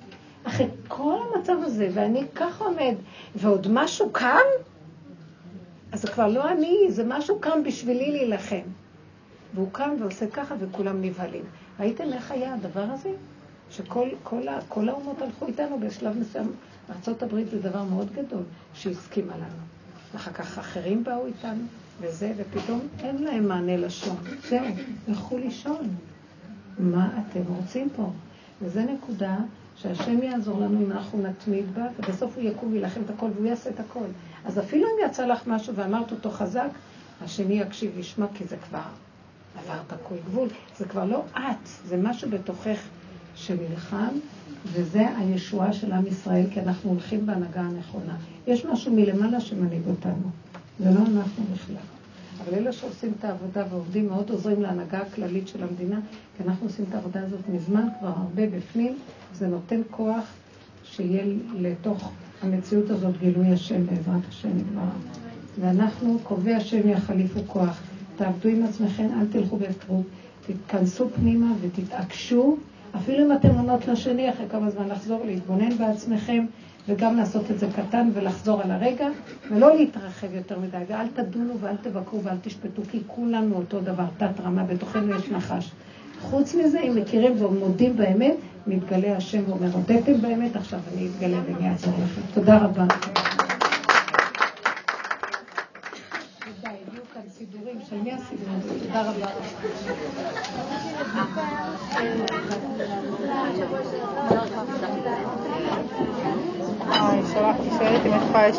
אחרי כל המצב הזה, ואני ככה עומד, ועוד משהו קם, אז זה כבר לא אני, זה משהו קם בשבילי להילחם. והוא קם ועושה ככה וכולם נבהלים. ראיתם איך היה הדבר הזה? שכל כל, כל האומות הלכו איתנו בשלב מסוים. ארה"ב זה דבר מאוד גדול שהסכימה לנו. ואחר כך אחרים באו איתנו, וזה, ופתאום אין להם מענה לשון. זהו, לכו לישון. מה אתם רוצים פה? וזו נקודה שהשם יעזור לנו אם אנחנו נתמיד בה, ובסוף הוא יקום וילחם את הכל והוא יעשה את הכל. אז אפילו אם יצא לך משהו ואמרת אותו חזק, השני יקשיב וישמע, כי זה כבר עברת כל גבול. זה כבר לא את, זה משהו בתוכך שנלחם, וזה הישועה של עם ישראל, כי אנחנו הולכים בהנהגה הנכונה. יש משהו מלמעלה שמנהיג אותנו, זה לא אנחנו בכלל. אבל אלה שעושים את העבודה ועובדים מאוד עוזרים להנהגה הכללית של המדינה, כי אנחנו עושים את העבודה הזאת מזמן, כבר הרבה בפנים, זה נותן כוח שיהיה לתוך המציאות הזאת גילוי השם בעזרת השם יתברך. ואנחנו, קובעי השם יחליפו כוח. תעבדו עם עצמכם, אל תלכו בהפקרות, תתכנסו פנימה ותתעקשו, אפילו אם אתם עונות לשני אחרי כמה זמן לחזור, להתבונן בעצמכם, וגם לעשות את זה קטן ולחזור על הרגע, ולא להתרחב יותר מדי, ואל תדונו ואל תבקרו ואל תשפטו, כי כולנו אותו דבר, תת רמה, בתוכנו יש נחש. חוץ מזה, אם מכירים ומודים באמת, מתגלה השם ואומר, הודיתם באמת, עכשיו אני אתגלה ואני אעזור לכם. תודה רבה. של מי הסידורים? תודה רבה. שלחתי שאלת אם את יכולה